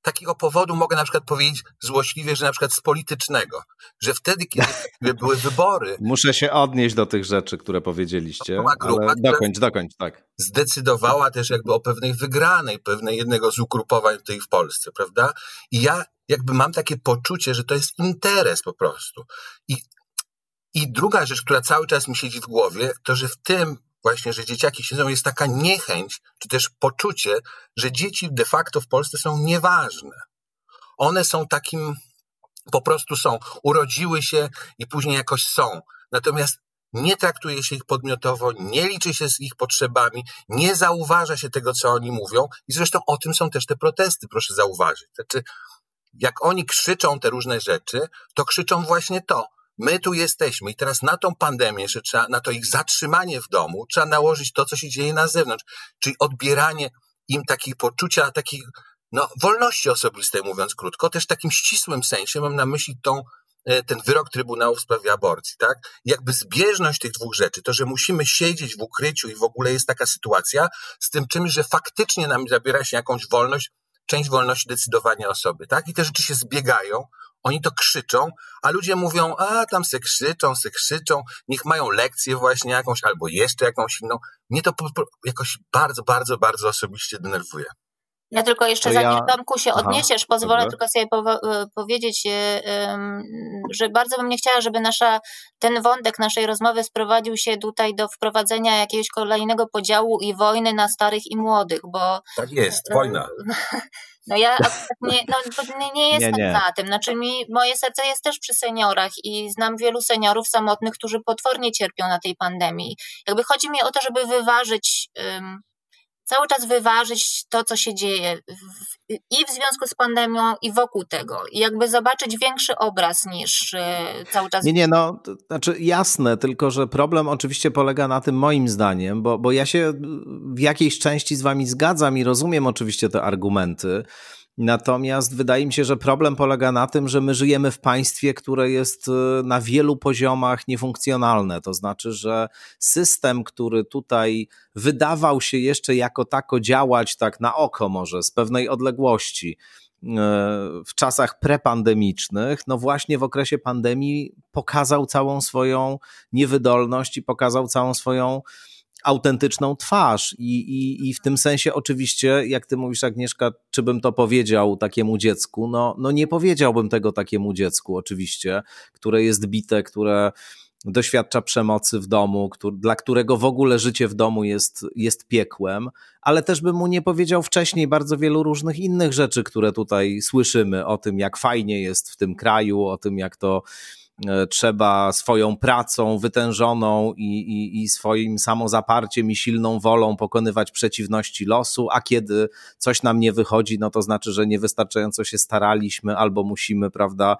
takiego powodu mogę na przykład powiedzieć złośliwie, że na przykład z politycznego, że wtedy, kiedy były wybory... Muszę się odnieść do tych rzeczy, które powiedzieliście, grupa, ale dokończ, dokończ, tak. Zdecydowała też jakby o pewnej wygranej, pewnej jednego z ugrupowań tutaj w Polsce, prawda? I ja jakby mam takie poczucie, że to jest interes po prostu. I, i druga rzecz, która cały czas mi siedzi w głowie, to że w tym właśnie, że dzieciaki siedzą, jest taka niechęć, czy też poczucie, że dzieci de facto w Polsce są nieważne. One są takim, po prostu są, urodziły się i później jakoś są. Natomiast nie traktuje się ich podmiotowo, nie liczy się z ich potrzebami, nie zauważa się tego, co oni mówią i zresztą o tym są też te protesty, proszę zauważyć. Znaczy, jak oni krzyczą te różne rzeczy, to krzyczą właśnie to. My tu jesteśmy i teraz na tą pandemię, że trzeba, na to ich zatrzymanie w domu, trzeba nałożyć to, co się dzieje na zewnątrz, czyli odbieranie im takich poczucia, takich, no, wolności osobistej, mówiąc krótko, też w takim ścisłym sensie, mam na myśli tą, e, ten wyrok Trybunału w sprawie aborcji, tak? Jakby zbieżność tych dwóch rzeczy, to, że musimy siedzieć w ukryciu i w ogóle jest taka sytuacja, z tym czymś, że faktycznie nam zabiera się jakąś wolność, część wolności decydowania osoby, tak? I te rzeczy się zbiegają, oni to krzyczą, a ludzie mówią, a tam se krzyczą, se krzyczą, niech mają lekcję właśnie jakąś, albo jeszcze jakąś inną. Mnie to jakoś bardzo, bardzo, bardzo osobiście denerwuje. Ja tylko jeszcze, zanim ja... Tomku się odniesiesz, Aha, pozwolę dobra. tylko sobie e, powiedzieć, e, że bardzo bym nie chciała, żeby nasza, ten wątek naszej rozmowy sprowadził się tutaj do wprowadzenia jakiegoś kolejnego podziału i wojny na starych i młodych, bo... Tak jest, wojna. No ja nie, no, nie jestem nie, nie. za tym. Znaczy mi, moje serce jest też przy seniorach i znam wielu seniorów samotnych, którzy potwornie cierpią na tej pandemii. Jakby chodzi mi o to, żeby wyważyć um, cały czas wyważyć to, co się dzieje i w związku z pandemią, i wokół tego. I jakby zobaczyć większy obraz niż e, cały czas. Nie, nie, no, to znaczy jasne, tylko że problem oczywiście polega na tym, moim zdaniem, bo, bo ja się w jakiejś części z wami zgadzam i rozumiem oczywiście te argumenty. Natomiast wydaje mi się, że problem polega na tym, że my żyjemy w państwie, które jest e, na wielu poziomach niefunkcjonalne. To znaczy, że system, który tutaj wydawał się jeszcze jako tako działać, tak na oko może, z pewnej odległości, e, w czasach prepandemicznych, no właśnie w okresie pandemii pokazał całą swoją niewydolność i pokazał całą swoją autentyczną twarz. I, i, I w tym sensie, oczywiście, jak ty mówisz, Agnieszka, czy bym to powiedział takiemu dziecku? No, no nie powiedziałbym tego takiemu dziecku, oczywiście, które jest bite, które doświadcza przemocy w domu, który, dla którego w ogóle życie w domu jest, jest piekłem, ale też bym mu nie powiedział wcześniej bardzo wielu różnych innych rzeczy, które tutaj słyszymy o tym, jak fajnie jest w tym kraju, o tym, jak to trzeba swoją pracą wytężoną i, i, i swoim samozaparciem i silną wolą pokonywać przeciwności losu, a kiedy coś nam nie wychodzi, no to znaczy, że niewystarczająco się staraliśmy albo musimy, prawda,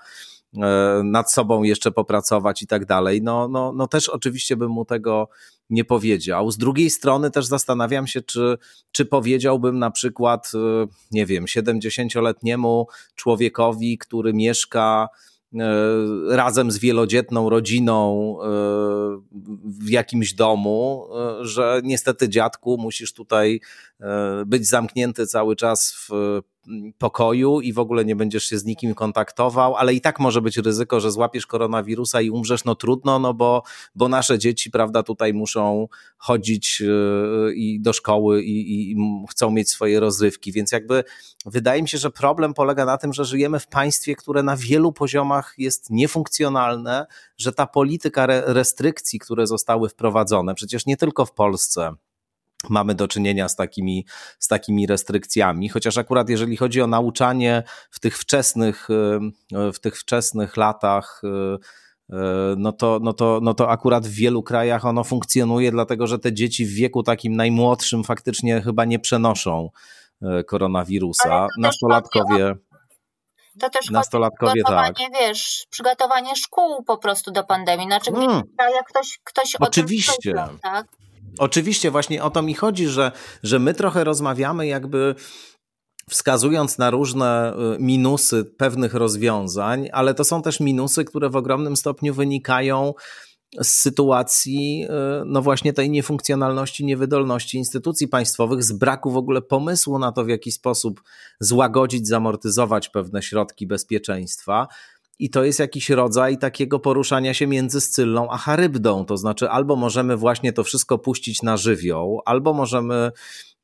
e, nad sobą jeszcze popracować i tak dalej. No, no, no też oczywiście bym mu tego nie powiedział. Z drugiej strony też zastanawiam się, czy, czy powiedziałbym na przykład, e, nie wiem, 70-letniemu człowiekowi, który mieszka E, razem z wielodzietną rodziną e, w jakimś domu, e, że niestety dziadku musisz tutaj być zamknięty cały czas w pokoju i w ogóle nie będziesz się z nikim kontaktował, ale i tak może być ryzyko, że złapiesz koronawirusa i umrzesz, no trudno, no bo, bo nasze dzieci, prawda, tutaj muszą chodzić yy, i do szkoły i, i chcą mieć swoje rozrywki, więc jakby wydaje mi się, że problem polega na tym, że żyjemy w państwie, które na wielu poziomach jest niefunkcjonalne, że ta polityka restrykcji, które zostały wprowadzone, przecież nie tylko w Polsce, mamy do czynienia z takimi, z takimi restrykcjami, chociaż akurat jeżeli chodzi o nauczanie w tych wczesnych, e, w tych wczesnych latach, e, e, no to, no, to, no to akurat w wielu krajach ono funkcjonuje, dlatego że te dzieci w wieku takim najmłodszym faktycznie chyba nie przenoszą koronawirusa. Nastolatkowie. To też nastolatkowie przygotowanie, tak. wiesz, przygotowanie szkół po prostu do pandemii. Znaczy, hmm. jak ktoś, ktoś Oczywiście. o tym tak? Oczywiście, właśnie o to mi chodzi, że, że my trochę rozmawiamy jakby wskazując na różne y, minusy pewnych rozwiązań, ale to są też minusy, które w ogromnym stopniu wynikają z sytuacji, y, no właśnie tej niefunkcjonalności, niewydolności instytucji państwowych, z braku w ogóle pomysłu na to, w jaki sposób złagodzić, zamortyzować pewne środki bezpieczeństwa. I to jest jakiś rodzaj takiego poruszania się między Scyllą a Charybdą. To znaczy, albo możemy właśnie to wszystko puścić na żywioł, albo możemy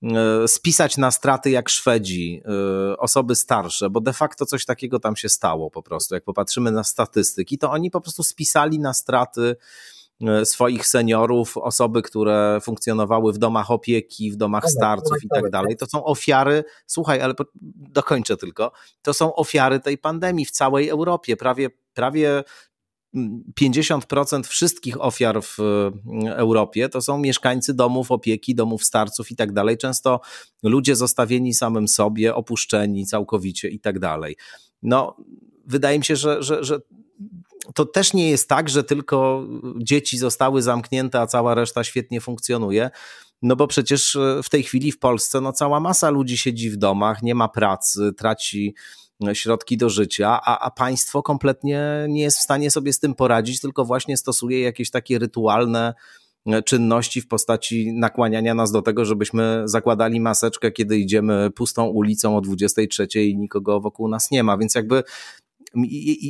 e, spisać na straty jak Szwedzi, e, osoby starsze, bo de facto coś takiego tam się stało po prostu. Jak popatrzymy na statystyki, to oni po prostu spisali na straty swoich seniorów, osoby, które funkcjonowały w domach opieki, w domach starców i tak dalej. To są ofiary, słuchaj, ale dokończę tylko, to są ofiary tej pandemii w całej Europie. Prawie, prawie 50% wszystkich ofiar w e, Europie to są mieszkańcy domów opieki, domów starców i tak dalej. Często ludzie zostawieni samym sobie, opuszczeni całkowicie i tak dalej. No, wydaje mi się, że, że, że to też nie jest tak, że tylko dzieci zostały zamknięte, a cała reszta świetnie funkcjonuje. No bo przecież e, w tej chwili w Polsce no cała masa ludzi siedzi w domach, nie ma pracy, traci środki do życia, a, a państwo kompletnie nie jest w stanie sobie z tym poradzić, tylko właśnie stosuje jakieś takie rytualne e, czynności w postaci nakłaniania nas do tego, żebyśmy zakładali maseczkę, kiedy idziemy pustą ulicą o 23 i nikogo wokół nas nie ma. Więc jakby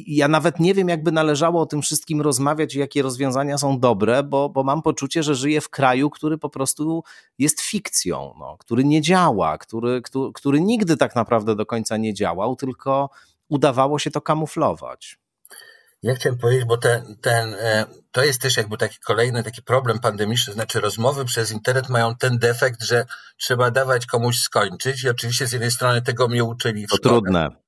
ja nawet nie wiem, jakby należało o tym wszystkim rozmawiać i jakie rozwiązania są dobre, bo, bo mam poczucie, że żyję w kraju, który po prostu jest fikcją, no, który nie działa, który, który, który nigdy tak naprawdę do końca nie działał, tylko udawało się to kamuflować. Ja chciałem powiedzieć, bo ten, ten, e, to jest też jakby taki kolejny taki problem pandemiczny, znaczy rozmowy przez internet mają ten defekt, że trzeba dawać komuś skończyć i oczywiście z jednej strony tego mnie uczyli w to szkole. trudne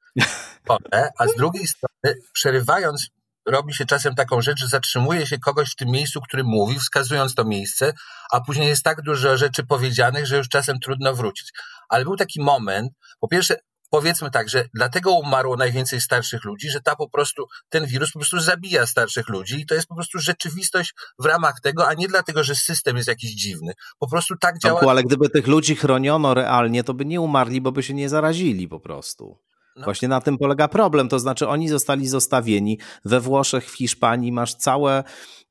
a z drugiej strony, przerywając, robi się czasem taką rzecz, że zatrzymuje się kogoś w tym miejscu, który mówi, wskazując to miejsce, a później jest tak dużo rzeczy powiedzianych, że już czasem trudno wrócić. Ale był taki moment, po pierwsze, powiedzmy tak, że dlatego umarło najwięcej starszych ludzi, że ta po prostu, ten wirus po prostu zabija starszych ludzi i to jest po prostu rzeczywistość w ramach tego, a nie dlatego, że system jest jakiś dziwny. Po prostu tak działa. ale gdyby tych ludzi chroniono realnie, to by nie umarli, bo by się nie zarazili po prostu. No. Właśnie na tym polega problem. To znaczy, oni zostali zostawieni. We Włoszech, w Hiszpanii masz całe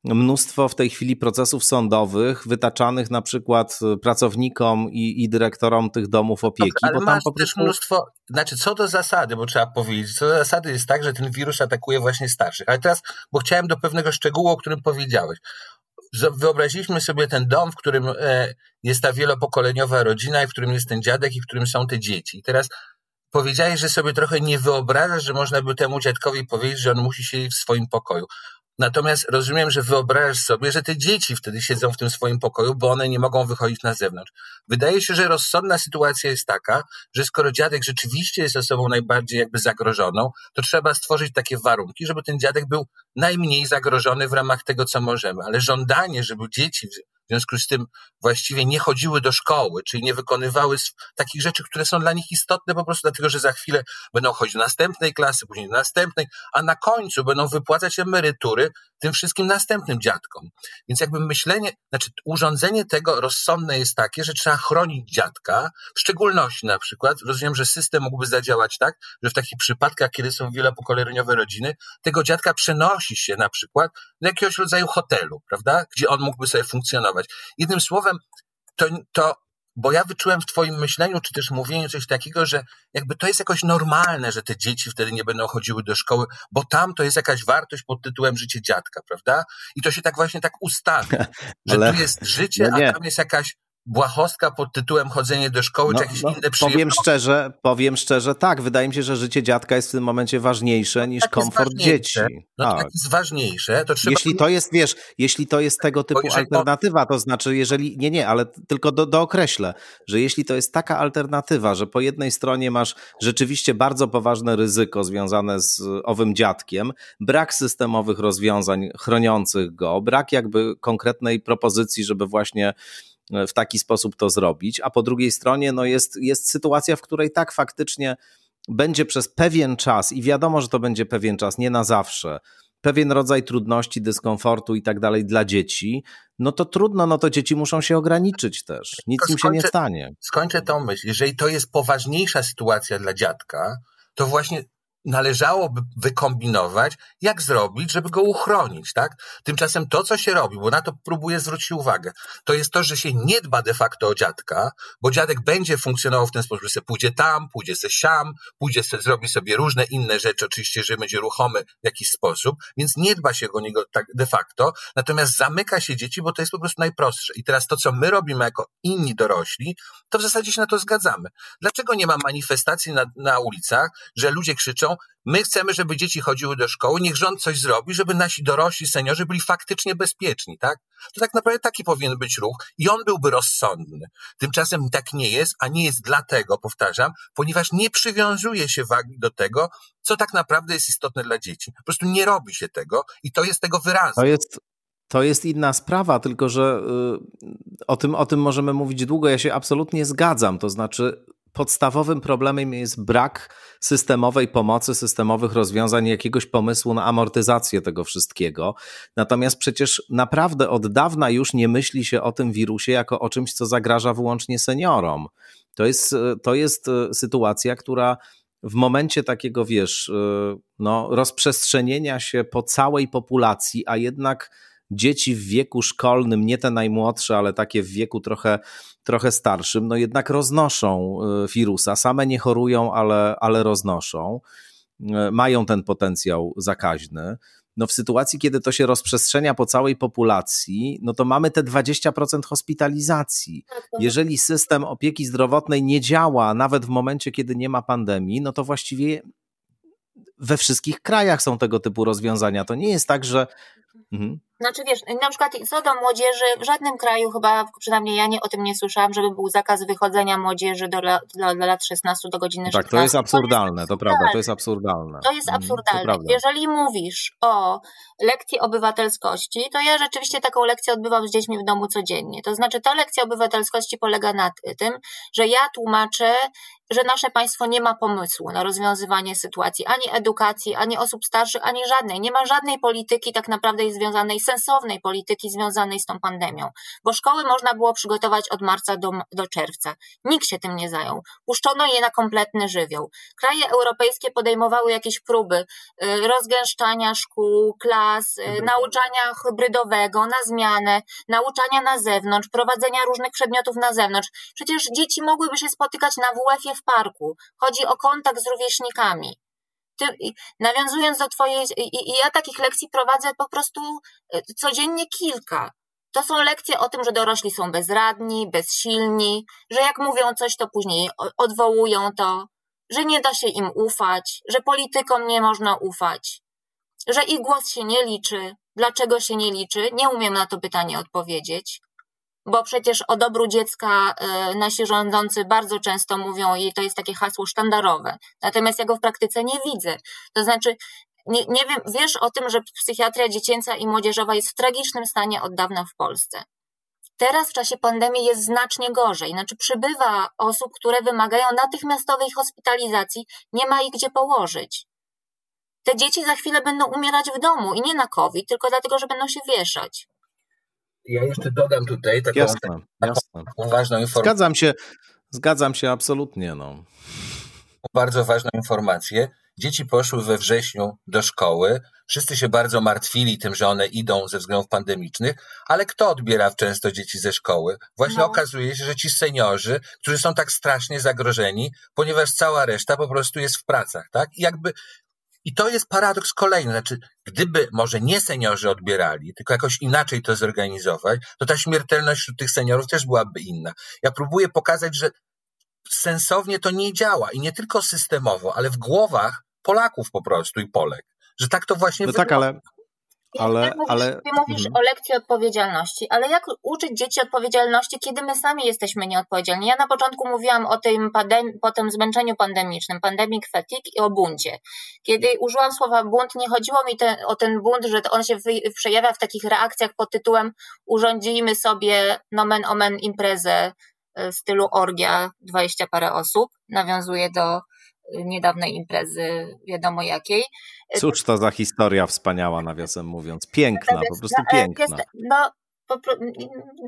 mnóstwo w tej chwili procesów sądowych wytaczanych na przykład pracownikom i, i dyrektorom tych domów opieki. ale bo tam masz prostu... też mnóstwo, znaczy co do zasady, bo trzeba powiedzieć, co do zasady jest tak, że ten wirus atakuje właśnie starszych. Ale teraz, bo chciałem do pewnego szczegółu, o którym powiedziałeś. Wyobraziliśmy sobie ten dom, w którym e, jest ta wielopokoleniowa rodzina i w którym jest ten dziadek i w którym są te dzieci. I teraz powiedziałeś, że sobie trochę nie wyobrażasz, że można by temu dziadkowi powiedzieć, że on musi siedzieć w swoim pokoju. Natomiast rozumiem, że wyobrażasz sobie, że te dzieci wtedy siedzą w tym swoim pokoju, bo one nie mogą wychodzić na zewnątrz. Wydaje się, że rozsądna sytuacja jest taka, że skoro dziadek rzeczywiście jest osobą najbardziej jakby zagrożoną, to trzeba stworzyć takie warunki, żeby ten dziadek był najmniej zagrożony w ramach tego, co możemy. Ale żądanie, żeby dzieci w związku z tym właściwie nie chodziły do szkoły, czyli nie wykonywały takich rzeczy, które są dla nich istotne po prostu dlatego, że za chwilę będą chodzić do następnej klasy, później do następnej, a na końcu będą wypłacać emerytury tym wszystkim następnym dziadkom. Więc jakby myślenie, znaczy urządzenie tego rozsądne jest takie, że trzeba chronić dziadka, w szczególności na przykład, rozumiem, że system mógłby zadziałać tak, że w takich przypadkach, kiedy są wielopokoleniowe rodziny, tego dziadka przenosi się na przykład do jakiegoś rodzaju hotelu, prawda, gdzie on mógłby sobie funkcjonować. Jednym słowem, to, to bo ja wyczułem w Twoim myśleniu, czy też mówieniu coś takiego, że jakby to jest jakoś normalne, że te dzieci wtedy nie będą chodziły do szkoły, bo tam to jest jakaś wartość pod tytułem życie dziadka, prawda? I to się tak właśnie tak ustawia, że Ale... tu jest życie, no a tam jest jakaś błahostka pod tytułem chodzenie do szkoły, no, czy jakieś no, inne Powiem szczerze, powiem szczerze, tak, wydaje mi się, że życie dziadka jest w tym momencie ważniejsze niż tak komfort dzieci. No tak. tak jest ważniejsze, to trzeba... Jeśli to jest, wiesz, jeśli to jest tego typu alternatywa, to znaczy, jeżeli, nie, nie, ale tylko do, dookreślę, że jeśli to jest taka alternatywa, że po jednej stronie masz rzeczywiście bardzo poważne ryzyko związane z owym dziadkiem, brak systemowych rozwiązań chroniących go, brak jakby konkretnej propozycji, żeby właśnie w taki sposób to zrobić, a po drugiej stronie no jest, jest sytuacja, w której tak faktycznie będzie przez pewien czas i wiadomo, że to będzie pewien czas, nie na zawsze, pewien rodzaj trudności, dyskomfortu i tak dalej dla dzieci, no to trudno, no to dzieci muszą się ograniczyć też. Nic im się nie stanie. Skończę tą myśl. Jeżeli to jest poważniejsza sytuacja dla dziadka, to właśnie należałoby wykombinować, jak zrobić, żeby go uchronić, tak? Tymczasem to, co się robi, bo na to próbuję zwrócić uwagę, to jest to, że się nie dba de facto o dziadka, bo dziadek będzie funkcjonował w ten sposób, że se pójdzie tam, pójdzie se siam, pójdzie se, zrobi sobie różne inne rzeczy, oczywiście, że będzie ruchomy w jakiś sposób, więc nie dba się o niego tak de facto, natomiast zamyka się dzieci, bo to jest po prostu najprostsze. I teraz to, co my robimy jako inni dorośli, to w zasadzie się na to zgadzamy. Dlaczego nie ma manifestacji na, na ulicach, że ludzie krzyczą, my chcemy, żeby dzieci chodziły do szkoły, niech rząd coś zrobi, żeby nasi dorośli seniorzy byli faktycznie bezpieczni, tak? To tak naprawdę taki powinien być ruch i on byłby rozsądny. Tymczasem tak nie jest, a nie jest dlatego, powtarzam, ponieważ nie przywiązuje się wagi do tego, co tak naprawdę jest istotne dla dzieci. Po prostu nie robi się tego i to jest tego wyraz. To jest, to jest inna sprawa, tylko że y, o tym, o tym możemy mówić długo. Ja się absolutnie zgadzam. To znaczy, podstawowym problemem jest brak systemowej pomocy, systemowych rozwiązań, jakiegoś pomysłu na amortyzację tego wszystkiego. Natomiast przecież naprawdę od dawna już nie myśli się o tym wirusie jako o czymś, co zagraża wyłącznie seniorom. To jest, to jest y, sytuacja, która w momencie takiego, wiesz, y, no, rozprzestrzenienia się po całej populacji, a jednak dzieci w wieku szkolnym, nie te najmłodsze, ale takie w wieku trochę, trochę starszym, no jednak roznoszą y, wirusa. Same nie chorują, ale, ale roznoszą. Y, mają ten potencjał zakaźny. No w sytuacji, kiedy to się rozprzestrzenia po całej populacji, no to mamy te 20% hospitalizacji. Tak, Jeżeli system opieki zdrowotnej nie działa nawet w momencie, kiedy nie ma pandemii, no to właściwie we wszystkich krajach są tego typu rozwiązania. To nie jest tak, że. Mhm. Znaczy wiesz, na przykład co do młodzieży, w żadnym kraju chyba, przynajmniej ja nie, o tym nie słyszałam, żeby był zakaz wychodzenia młodzieży do, do, do lat 16 do godziny 16. Tak, to jest absurdalne, to, prawda, to jest absurdalne. To jest mhm, absurdalne. To Jeżeli mówisz o lekcji obywatelskości, to ja rzeczywiście taką lekcję odbywam z dziećmi w domu codziennie. To znaczy ta lekcja obywatelskości polega na tym, że ja tłumaczę że nasze państwo nie ma pomysłu na rozwiązywanie sytuacji, ani edukacji, ani osób starszych, ani żadnej. Nie ma żadnej polityki tak naprawdę związanej, sensownej polityki związanej z tą pandemią, bo szkoły można było przygotować od marca do, do czerwca. Nikt się tym nie zajął. Puszczono je na kompletny żywioł. Kraje europejskie podejmowały jakieś próby y, rozgęszczania szkół, klas, y, nauczania hybrydowego na zmianę, nauczania na zewnątrz, prowadzenia różnych przedmiotów na zewnątrz. Przecież dzieci mogłyby się spotykać na WF-ie w parku. Chodzi o kontakt z rówieśnikami. Ty, nawiązując do Twojej, i, i ja takich lekcji prowadzę po prostu e, codziennie kilka. To są lekcje o tym, że dorośli są bezradni, bezsilni, że jak mówią coś, to później odwołują to, że nie da się im ufać, że politykom nie można ufać, że ich głos się nie liczy. Dlaczego się nie liczy? Nie umiem na to pytanie odpowiedzieć bo przecież o dobru dziecka e, nasi rządzący bardzo często mówią i to jest takie hasło sztandarowe. Natomiast ja go w praktyce nie widzę. To znaczy, nie, nie wiem, wiesz o tym, że psychiatria dziecięca i młodzieżowa jest w tragicznym stanie od dawna w Polsce. Teraz w czasie pandemii jest znacznie gorzej, znaczy przybywa osób, które wymagają natychmiastowej hospitalizacji, nie ma ich gdzie położyć. Te dzieci za chwilę będą umierać w domu i nie na COVID, tylko dlatego, że będą się wieszać. Ja jeszcze dodam tutaj taką, jasne, taką, taką ważną informację. Zgadzam się, zgadzam się absolutnie. No. Bardzo ważną informację. Dzieci poszły we wrześniu do szkoły. Wszyscy się bardzo martwili tym, że one idą ze względów pandemicznych, ale kto odbiera często dzieci ze szkoły? Właśnie no. okazuje się, że ci seniorzy, którzy są tak strasznie zagrożeni, ponieważ cała reszta po prostu jest w pracach, tak? I jakby i to jest paradoks kolejny. Znaczy, gdyby może nie seniorzy odbierali, tylko jakoś inaczej to zorganizować, to ta śmiertelność wśród tych seniorów też byłaby inna. Ja próbuję pokazać, że sensownie to nie działa i nie tylko systemowo, ale w głowach Polaków po prostu i Polek. Że tak to właśnie no wygląda. Tak, ale ale, ty mówisz, ale... Ty mówisz mhm. o lekcji odpowiedzialności, ale jak uczyć dzieci odpowiedzialności, kiedy my sami jesteśmy nieodpowiedzialni? Ja na początku mówiłam o tym, pandem- po tym zmęczeniu pandemicznym, pandemic fatigue i o buncie. Kiedy użyłam słowa bunt, nie chodziło mi o ten bunt, że on się wy- przejawia w takich reakcjach pod tytułem urządzimy sobie nomen omen imprezę w stylu orgia, dwadzieścia parę osób, nawiązuje do niedawnej imprezy, wiadomo jakiej. Cóż to za historia wspaniała, nawiasem mówiąc. Piękna, po prostu no, piękna. No,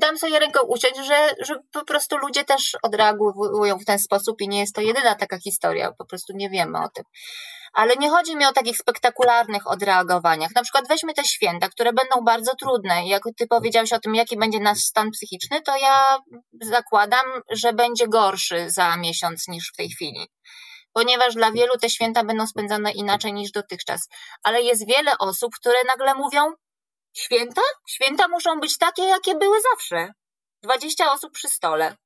dam sobie ręką uciąć, że, że po prostu ludzie też odreagują w ten sposób i nie jest to jedyna taka historia, po prostu nie wiemy o tym. Ale nie chodzi mi o takich spektakularnych odreagowaniach. Na przykład weźmy te święta, które będą bardzo trudne. Jak ty powiedziałeś o tym, jaki będzie nasz stan psychiczny, to ja zakładam, że będzie gorszy za miesiąc niż w tej chwili ponieważ dla wielu te święta będą spędzane inaczej niż dotychczas. Ale jest wiele osób, które nagle mówią: Święta? Święta muszą być takie, jakie były zawsze. 20 osób przy stole.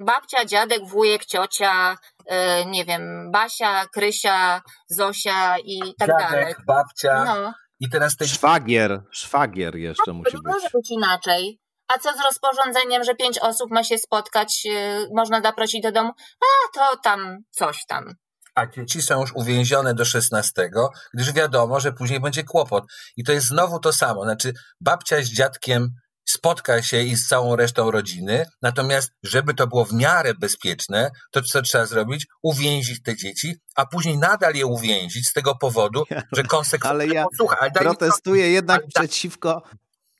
babcia, dziadek, wujek, ciocia, yy, nie wiem, Basia, Krysia, Zosia i tak Dziadek, dalej. babcia. No, I teraz te Szwagier, szwagier jeszcze to musi nie być. może być inaczej. A co z rozporządzeniem, że pięć osób ma się spotkać, yy, można zaprosić do domu? A, to tam coś tam. a dzieci są już uwięzione do 16, gdyż wiadomo, że później będzie kłopot. I to jest znowu to samo. Znaczy, babcia z dziadkiem spotka się i z całą resztą rodziny, natomiast żeby to było w miarę bezpieczne, to co trzeba zrobić? Uwięzić te dzieci, a później nadal je uwięzić z tego powodu, że konsekwentnie... Ale ja ale protestuję jednak ale przeciwko.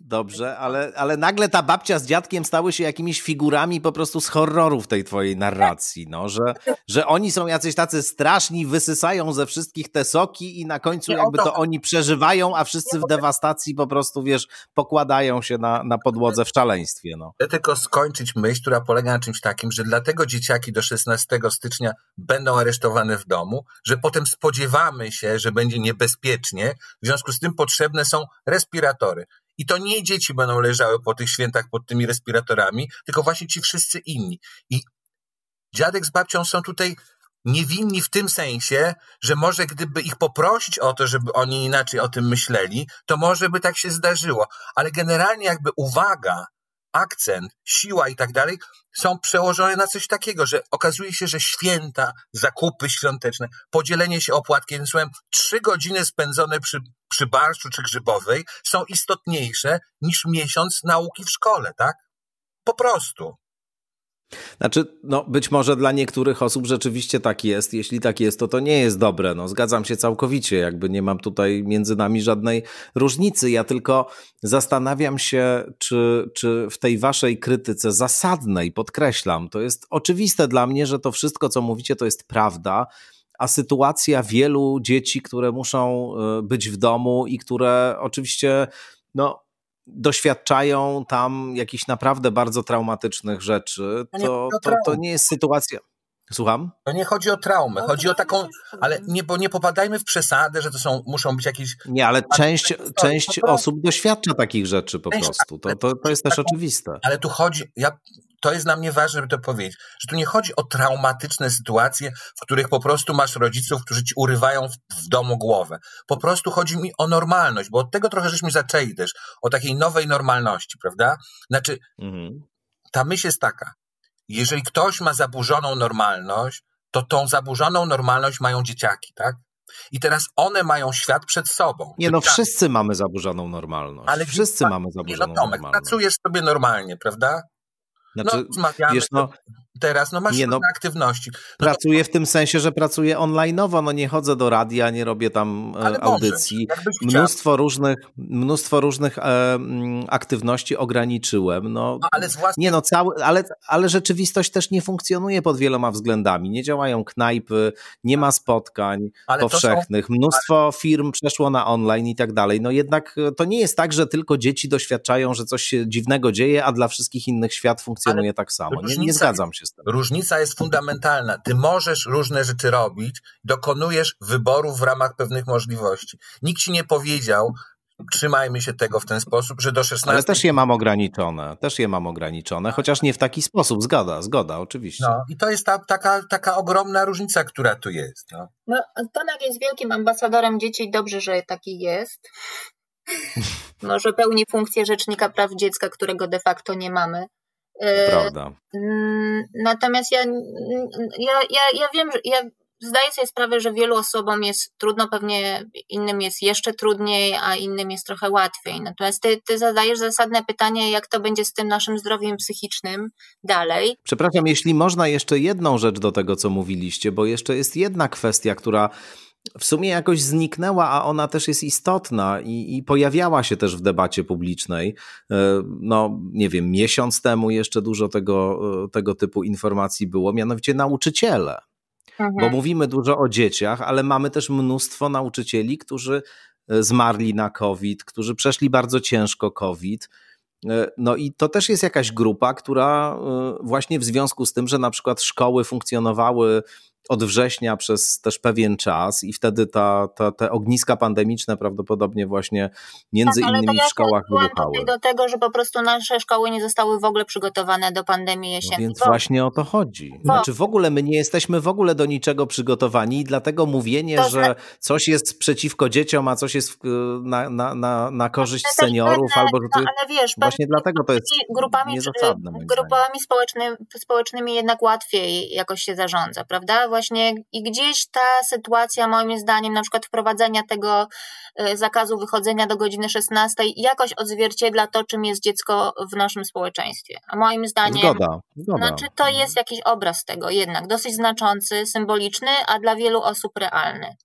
Dobrze, ale, ale nagle ta babcia z dziadkiem stały się jakimiś figurami po prostu z horroru w tej twojej narracji, no, że, że oni są jacyś tacy straszni, wysysają ze wszystkich te soki i na końcu jakby to- to oni przeżywają, a wszyscy w dewastacji po prostu, wiesz, pokładają się na, na podłodze w szaleństwie, no. Chcę tylko skończyć myśl, która polega na czymś takim, że dlatego dzieciaki do 16 stycznia będą aresztowane w domu, że potem spodziewamy się, że będzie niebezpiecznie, w związku z tym potrzebne są respiratory. I to nie dzieci będą leżały po tych świętach pod tymi respiratorami, tylko właśnie ci wszyscy inni. I dziadek z babcią są tutaj niewinni w tym sensie, że może gdyby ich poprosić o to, żeby oni inaczej o tym myśleli, to może by tak się zdarzyło. Ale generalnie jakby uwaga, akcent, siła i tak dalej są przełożone na coś takiego, że okazuje się, że święta, zakupy świąteczne, podzielenie się opłatkiem, słowem, trzy godziny spędzone przy, przy barszczu czy grzybowej są istotniejsze niż miesiąc nauki w szkole, tak? Po prostu. Znaczy, no być może dla niektórych osób rzeczywiście tak jest. Jeśli tak jest, to to nie jest dobre. No, zgadzam się całkowicie, jakby nie mam tutaj między nami żadnej różnicy. Ja tylko zastanawiam się, czy, czy w tej waszej krytyce zasadnej, podkreślam, to jest oczywiste dla mnie, że to wszystko, co mówicie, to jest prawda. A sytuacja wielu dzieci, które muszą y, być w domu i które oczywiście, no, doświadczają tam jakichś naprawdę bardzo traumatycznych rzeczy, To nie to, to, nie jest sytuacja. Słucham? To nie chodzi o traumę, No, chodzi o taką, ale nie, bo nie popadajmy w przesadę, że to są, muszą być jakieś Nie, ale część, część prostu- osób doświadcza takich rzeczy po Część- prostu. To, to, to jest też oczywiste. Ale tu chodzi, ja, to jest dla mnie ważne, żeby to powiedzieć, że tu nie chodzi o traumatyczne sytuacje, w których po prostu masz rodziców, którzy ci urywają w, w domu głowę. Po prostu chodzi mi o normalność, bo od tego trochę żeśmy zaczęli też, o takiej nowej normalności, prawda? Znaczy, Mhm. ta myśl jest taka, jeżeli ktoś ma zaburzoną normalność, to tą zaburzoną normalność mają dzieciaki, tak? I teraz one mają świat przed sobą. Nie no, wszyscy mamy zaburzoną normalność. Ale wszyscy mamy Nie, no zaburzoną Tomek, normalność. pracujesz sobie normalnie, prawda? Znaczy, no, rozmawiamy wiesz, no, teraz, no masz nie, no, aktywności. No to- pracuję w tym sensie, że pracuję online'owo, no nie chodzę do radia, nie robię tam e, ale audycji. możesz. Mnóstwo różnych, mnóstwo różnych e, aktywności ograniczyłem. No, No, ale własnej nie no, cały, ale, ale rzeczywistość też nie funkcjonuje pod wieloma względami. Nie działają knajpy, nie ma spotkań ale to są, powszechnych, mnóstwo firm przeszło na online i tak dalej. No jednak e, to nie jest tak, że tylko dzieci doświadczają, że coś się dziwnego dzieje, a dla wszystkich innych świat funkcjonuje tak samo. Nie, nie zgadzam się z różnica jest fundamentalna. Ty możesz różne rzeczy robić, dokonujesz wyboru w ramach pewnych możliwości. Nikt ci nie powiedział, trzymajmy się tego w ten sposób, że do 16 Ale też je mam ograniczone, też je mam ograniczone, chociaż nie w taki sposób. Zgoda, zgoda, oczywiście. No i to jest ta, taka, taka ogromna różnica, która tu jest. No. No, Tomek jest wielkim ambasadorem dzieci i dobrze, że taki jest. Może pełni funkcję Rzecznika Praw Dziecka, którego de facto nie mamy. E, Prawda. Mm, Natomiast ja, ja, ja, ja wiem, że ja zdaję sobie sprawę, że wielu osobom jest trudno, pewnie innym jest jeszcze trudniej, a innym jest trochę łatwiej. Natomiast ty, ty zadajesz zasadne pytanie, jak to będzie z tym naszym zdrowiem psychicznym dalej. Przepraszam, jeśli można jeszcze jedną rzecz do tego, co mówiliście, bo jeszcze jest jedna kwestia, która w sumie jakoś zniknęła, a ona też jest istotna i, i pojawiała się też w debacie publicznej. E, No, nie wiem, miesiąc temu jeszcze dużo tego, e, tego typu informacji było, mianowicie nauczyciele. Mhm. Bo mówimy dużo o dzieciach, ale mamy też mnóstwo nauczycieli, którzy e, zmarli na COVID, którzy przeszli bardzo ciężko COVID. No i to też jest jakaś grupa, która właśnie w związku z tym, że na przykład szkoły funkcjonowały od września przez też pewien czas i wtedy ta, ta, te ogniska pandemiczne prawdopodobnie właśnie między tak, innymi ja w szkołach wybuchały. do tego, że po prostu nasze szkoły nie zostały w ogóle przygotowane do pandemii No jesiennej. więc Bo- właśnie o to chodzi. Znaczy w ogóle my nie jesteśmy w ogóle do niczego przygotowani i dlatego mówienie, To że coś jest przeciwko dzieciom, a coś jest na, na, na, na korzyść Ale seniorów, pewne- albo że to no, ale wiesz, właśnie dlatego to jest grupami, niezasadne. grupami społecznymi, społecznymi jednak łatwiej jakoś się zarządza, prawda? Właśnie i gdzieś ta sytuacja, moim zdaniem, na przykład wprowadzenia tego e, zakazu wychodzenia do godziny 16 jakoś odzwierciedla to, czym jest dziecko w naszym społeczeństwie. A moim zdaniem Zgoda, zgoda. Znaczy, to jest jakiś obraz tego jednak, dosyć znaczący, symboliczny, a dla wielu osób realny.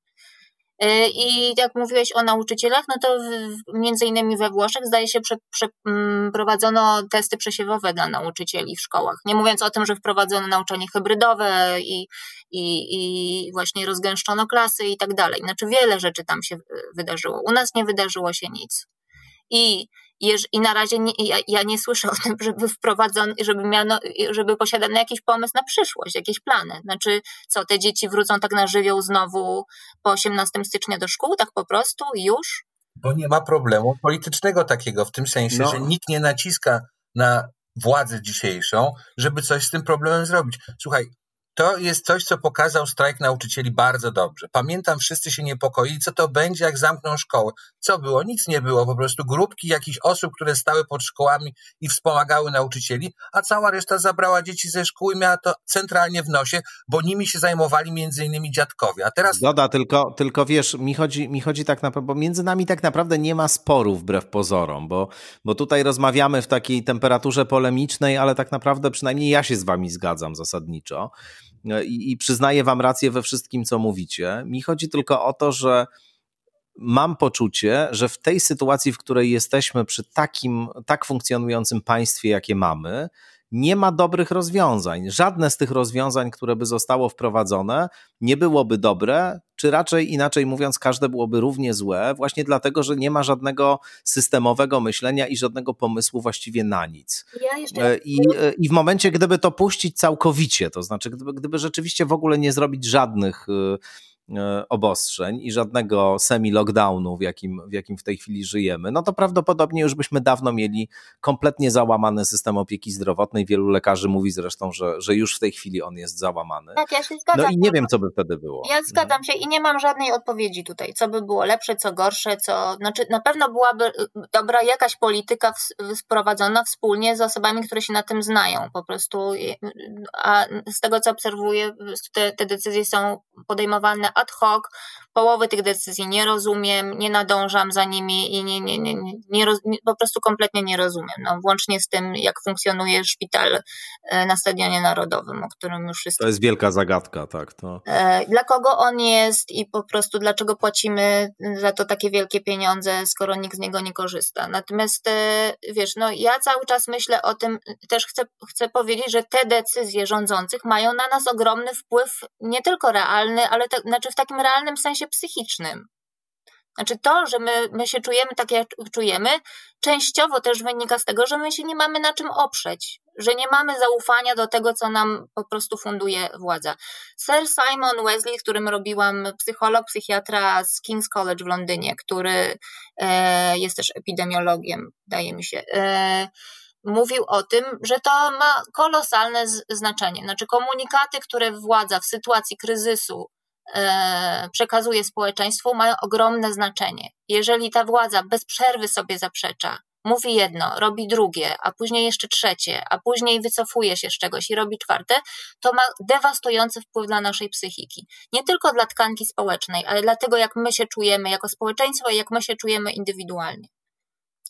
Yy, I jak mówiłeś o nauczycielach, no to w, między innymi we Włoszech zdaje się prze, mm, prowadzono testy przesiewowe dla nauczycieli w szkołach. Nie mówiąc o tym, że wprowadzono nauczanie hybrydowe i, i, i właśnie rozgęszczono klasy i tak dalej. Znaczy wiele rzeczy tam się y, wydarzyło. U nas nie wydarzyło się nic. I, i na razie nie, ja, ja nie słyszę o tym, żeby wprowadzono, żeby miano, żeby posiadano jakiś pomysł na przyszłość, jakieś plany. Znaczy, co, te dzieci wrócą tak na żywioł znowu po 18 stycznia do szkół, tak po prostu i już? Bo nie ma problemu politycznego takiego, w tym sensie, No. że nikt nie naciska na władzę dzisiejszą, żeby coś z tym problemem zrobić. Słuchaj, to jest coś, co pokazał strajk nauczycieli bardzo dobrze. Pamiętam, wszyscy się niepokoili, co to będzie, jak zamkną szkołę. Co było? Nic nie było, po prostu grupki jakichś osób, które stały pod szkołami i wspomagały nauczycieli, a cała reszta zabrała dzieci ze szkół i miała to centralnie w nosie, bo nimi się zajmowali między innymi dziadkowie. A teraz Zgoda, tylko, tylko wiesz, mi chodzi, mi chodzi tak naprawdę, bo między nami tak naprawdę nie ma sporu wbrew pozorom, bo, bo tutaj rozmawiamy w takiej temperaturze polemicznej, ale tak naprawdę przynajmniej ja się z wami zgadzam zasadniczo i, i przyznaję wam rację we wszystkim, co mówicie. Mi chodzi tylko o to, że mam poczucie, że w tej sytuacji, w której jesteśmy przy takim, tak funkcjonującym państwie, jakie mamy, nie ma dobrych rozwiązań. Żadne z tych rozwiązań, które by zostało wprowadzone, nie byłoby dobre, czy raczej inaczej mówiąc, każde byłoby równie złe, właśnie dlatego, że nie ma żadnego systemowego myślenia i żadnego pomysłu właściwie na nic. Ja jeszcze E, I, e, I w momencie, gdyby to puścić całkowicie, to znaczy, gdyby, gdyby rzeczywiście w ogóle nie zrobić żadnych e, obostrzeń i żadnego semi-lockdownu, w jakim, w jakim w tej chwili żyjemy, no to prawdopodobnie już byśmy dawno mieli kompletnie załamany system opieki zdrowotnej. Wielu lekarzy mówi zresztą, że, że już w tej chwili on jest załamany. tak, ja się zgadzam. No i nie wiem, co by wtedy było. Ja zgadzam się i nie mam żadnej odpowiedzi tutaj, co by było lepsze, co gorsze, co. Znaczy, na pewno byłaby y, dobra jakaś polityka wprowadzona wspólnie z osobami, które się na tym znają. Po prostu, y, a z tego co obserwuję, te, te decyzje są podejmowane ad hoc. Połowy tych decyzji nie rozumiem, nie nadążam za nimi i nie, nie, nie, nie, nie, po prostu kompletnie nie rozumiem. No, włącznie z tym, jak funkcjonuje szpital y, na Stadionie Narodowym, o którym już wszyscy To jest wielka zagadka, tak. To... E, dla kogo on jest i po prostu dlaczego płacimy za to takie wielkie pieniądze, skoro nikt z niego nie korzysta. Natomiast e, wiesz, no ja cały czas myślę o tym, też chcę, chcę powiedzieć, że te decyzje rządzących mają na nas ogromny wpływ, nie tylko realny, ale te, znaczy w takim realnym sensie psychicznym. Znaczy to, że my, my się czujemy tak, jak czujemy, częściowo też wynika z tego, że my się nie mamy na czym oprzeć, że nie mamy zaufania do tego, co nam po prostu funduje władza. Sir Simon Wesley, którym robiłam psycholog, psychiatra z King's College w Londynie, który e, jest też epidemiologiem, wydaje mi się, e, mówił o tym, że to ma kolosalne znaczenie. Znaczy komunikaty, które władza w sytuacji kryzysu przekazuje społeczeństwu, mają ogromne znaczenie. Jeżeli ta władza bez przerwy sobie zaprzecza, mówi jedno, robi drugie, a później jeszcze trzecie, a później wycofuje się z czegoś i robi czwarte, to ma dewastujący wpływ dla naszej psychiki. Nie tylko dla tkanki społecznej, ale dla tego, jak my się czujemy jako społeczeństwo i jak my się czujemy indywidualnie.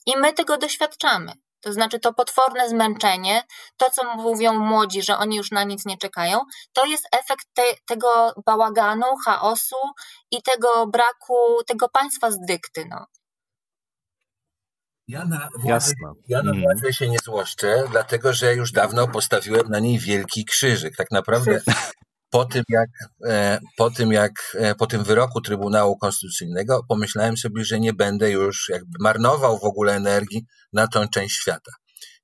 I my tego doświadczamy. To znaczy to potworne zmęczenie, to co mówią młodzi, że oni już na nic nie czekają, to jest efekt te, tego bałaganu, chaosu i tego braku, tego państwa z dykty. No. Ja na władzę, ja na Mhm. władzę się nie złoszczę, dlatego że już dawno postawiłem na niej wielki krzyżyk. Tak naprawdę po tym, jak, e, po tym, jak e, po tym wyroku Trybunału Konstytucyjnego pomyślałem sobie, że nie będę już jakby marnował w ogóle energii na tą część świata.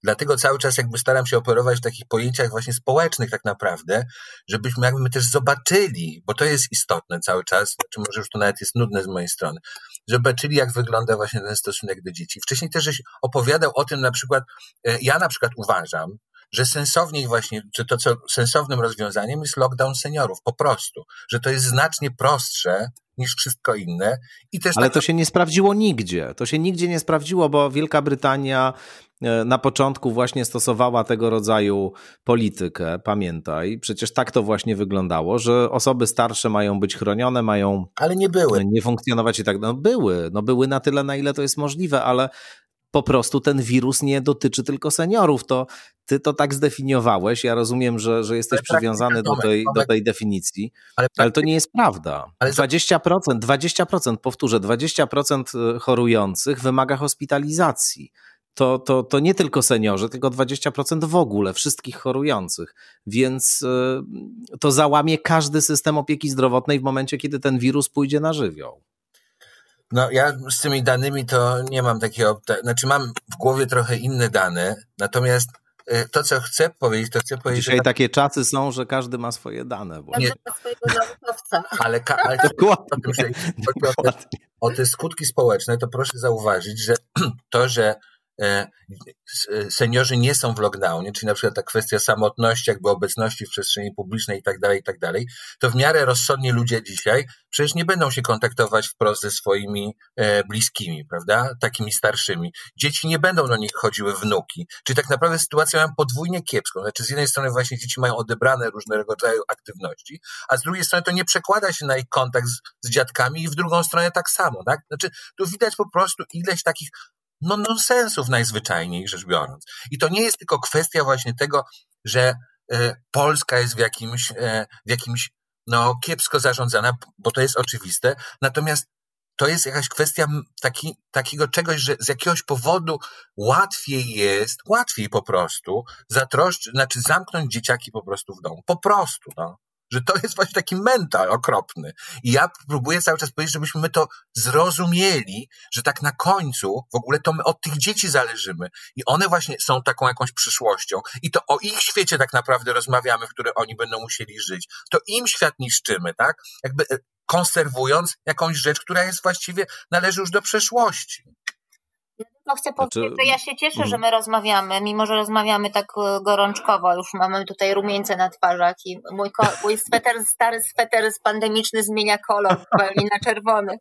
Dlatego cały czas jakby staram się operować w takich pojęciach właśnie społecznych tak naprawdę, żebyśmy jakby my też zobaczyli, bo to jest istotne cały czas, znaczy może już to nawet jest nudne z mojej strony, zobaczyli jak wygląda właśnie ten stosunek do dzieci. Wcześniej też opowiadał o tym na przykład, e, ja na przykład uważam, że sensowniej właśnie, czy to co sensownym rozwiązaniem jest lockdown seniorów, po prostu, że to jest znacznie prostsze niż wszystko inne. I też Ale tak... to się nie sprawdziło nigdzie. To się nigdzie nie sprawdziło, bo Wielka Brytania e, na początku właśnie stosowała tego rodzaju politykę, pamiętaj. Przecież tak to właśnie wyglądało, że osoby starsze mają być chronione, mają Ale nie były. nie funkcjonować i tak. No były, no były na tyle, na ile to jest możliwe, ale po prostu ten wirus nie dotyczy tylko seniorów. To ty to tak zdefiniowałeś. Ja rozumiem, że, że jesteś przywiązany do tej, do tej definicji, Ale, ale to nie jest prawda. Ale za- 20%, 20%, powtórzę, 20% chorujących wymaga hospitalizacji. To, to, to nie tylko seniorzy, tylko 20% w ogóle wszystkich chorujących. Więc y, to załamie każdy system opieki zdrowotnej w momencie, kiedy ten wirus pójdzie na żywioł. No ja z tymi danymi to nie mam takiego, znaczy mam w głowie trochę inne dane, natomiast y, to co chcę powiedzieć, to chcę powiedzieć, Dzisiaj że takie czasy są, że każdy ma swoje dane. Bo... Każdy ma swojego naukowca. ale, ka- ale o Dokładnie. tym, że o te, o te skutki społeczne, to proszę zauważyć, że to, że seniorzy nie są w lockdownie, czyli na przykład ta kwestia samotności, jakby obecności w przestrzeni publicznej i tak dalej, i tak dalej, to w miarę rozsądnie ludzie dzisiaj przecież nie będą się kontaktować wprost ze swoimi e, bliskimi, prawda, takimi starszymi. Dzieci nie będą do nich chodziły wnuki. Czyli tak naprawdę sytuację mają podwójnie kiepską. Znaczy z jednej strony właśnie dzieci mają odebrane różnego rodzaju aktywności, a z drugiej strony to nie przekłada się na ich kontakt z, z dziadkami i w drugą stronę tak samo, tak? Znaczy tu widać po prostu ileś takich no, nonsensów najzwyczajniej rzecz biorąc. I to nie jest tylko kwestia właśnie tego, że e, Polska jest w jakimś, e, w jakimś no, kiepsko zarządzana, bo to jest oczywiste, natomiast to jest jakaś kwestia taki, takiego czegoś, że z jakiegoś powodu łatwiej jest, łatwiej po prostu zatroszczyć, znaczy zamknąć dzieciaki po prostu w domu. Po prostu, no. Że to jest właśnie taki mental okropny. I ja próbuję cały czas powiedzieć, żebyśmy my to zrozumieli, że tak na końcu w ogóle to my od tych dzieci zależymy. I one właśnie są taką jakąś przyszłością. I to o ich świecie tak naprawdę rozmawiamy, w którym oni będą musieli żyć. To im świat niszczymy, tak? Jakby e, konserwując jakąś rzecz, która jest właściwie, należy już do przeszłości. Ja tylko chcę powiedzieć, Znaczy, że ja się cieszę, że mhm. my rozmawiamy, mimo że rozmawiamy tak e, gorączkowo, już mamy tutaj rumieńce na twarzach i mój, ko- mój sweter, stary sweter z pandemiczny zmienia kolor zupełnie na czerwony.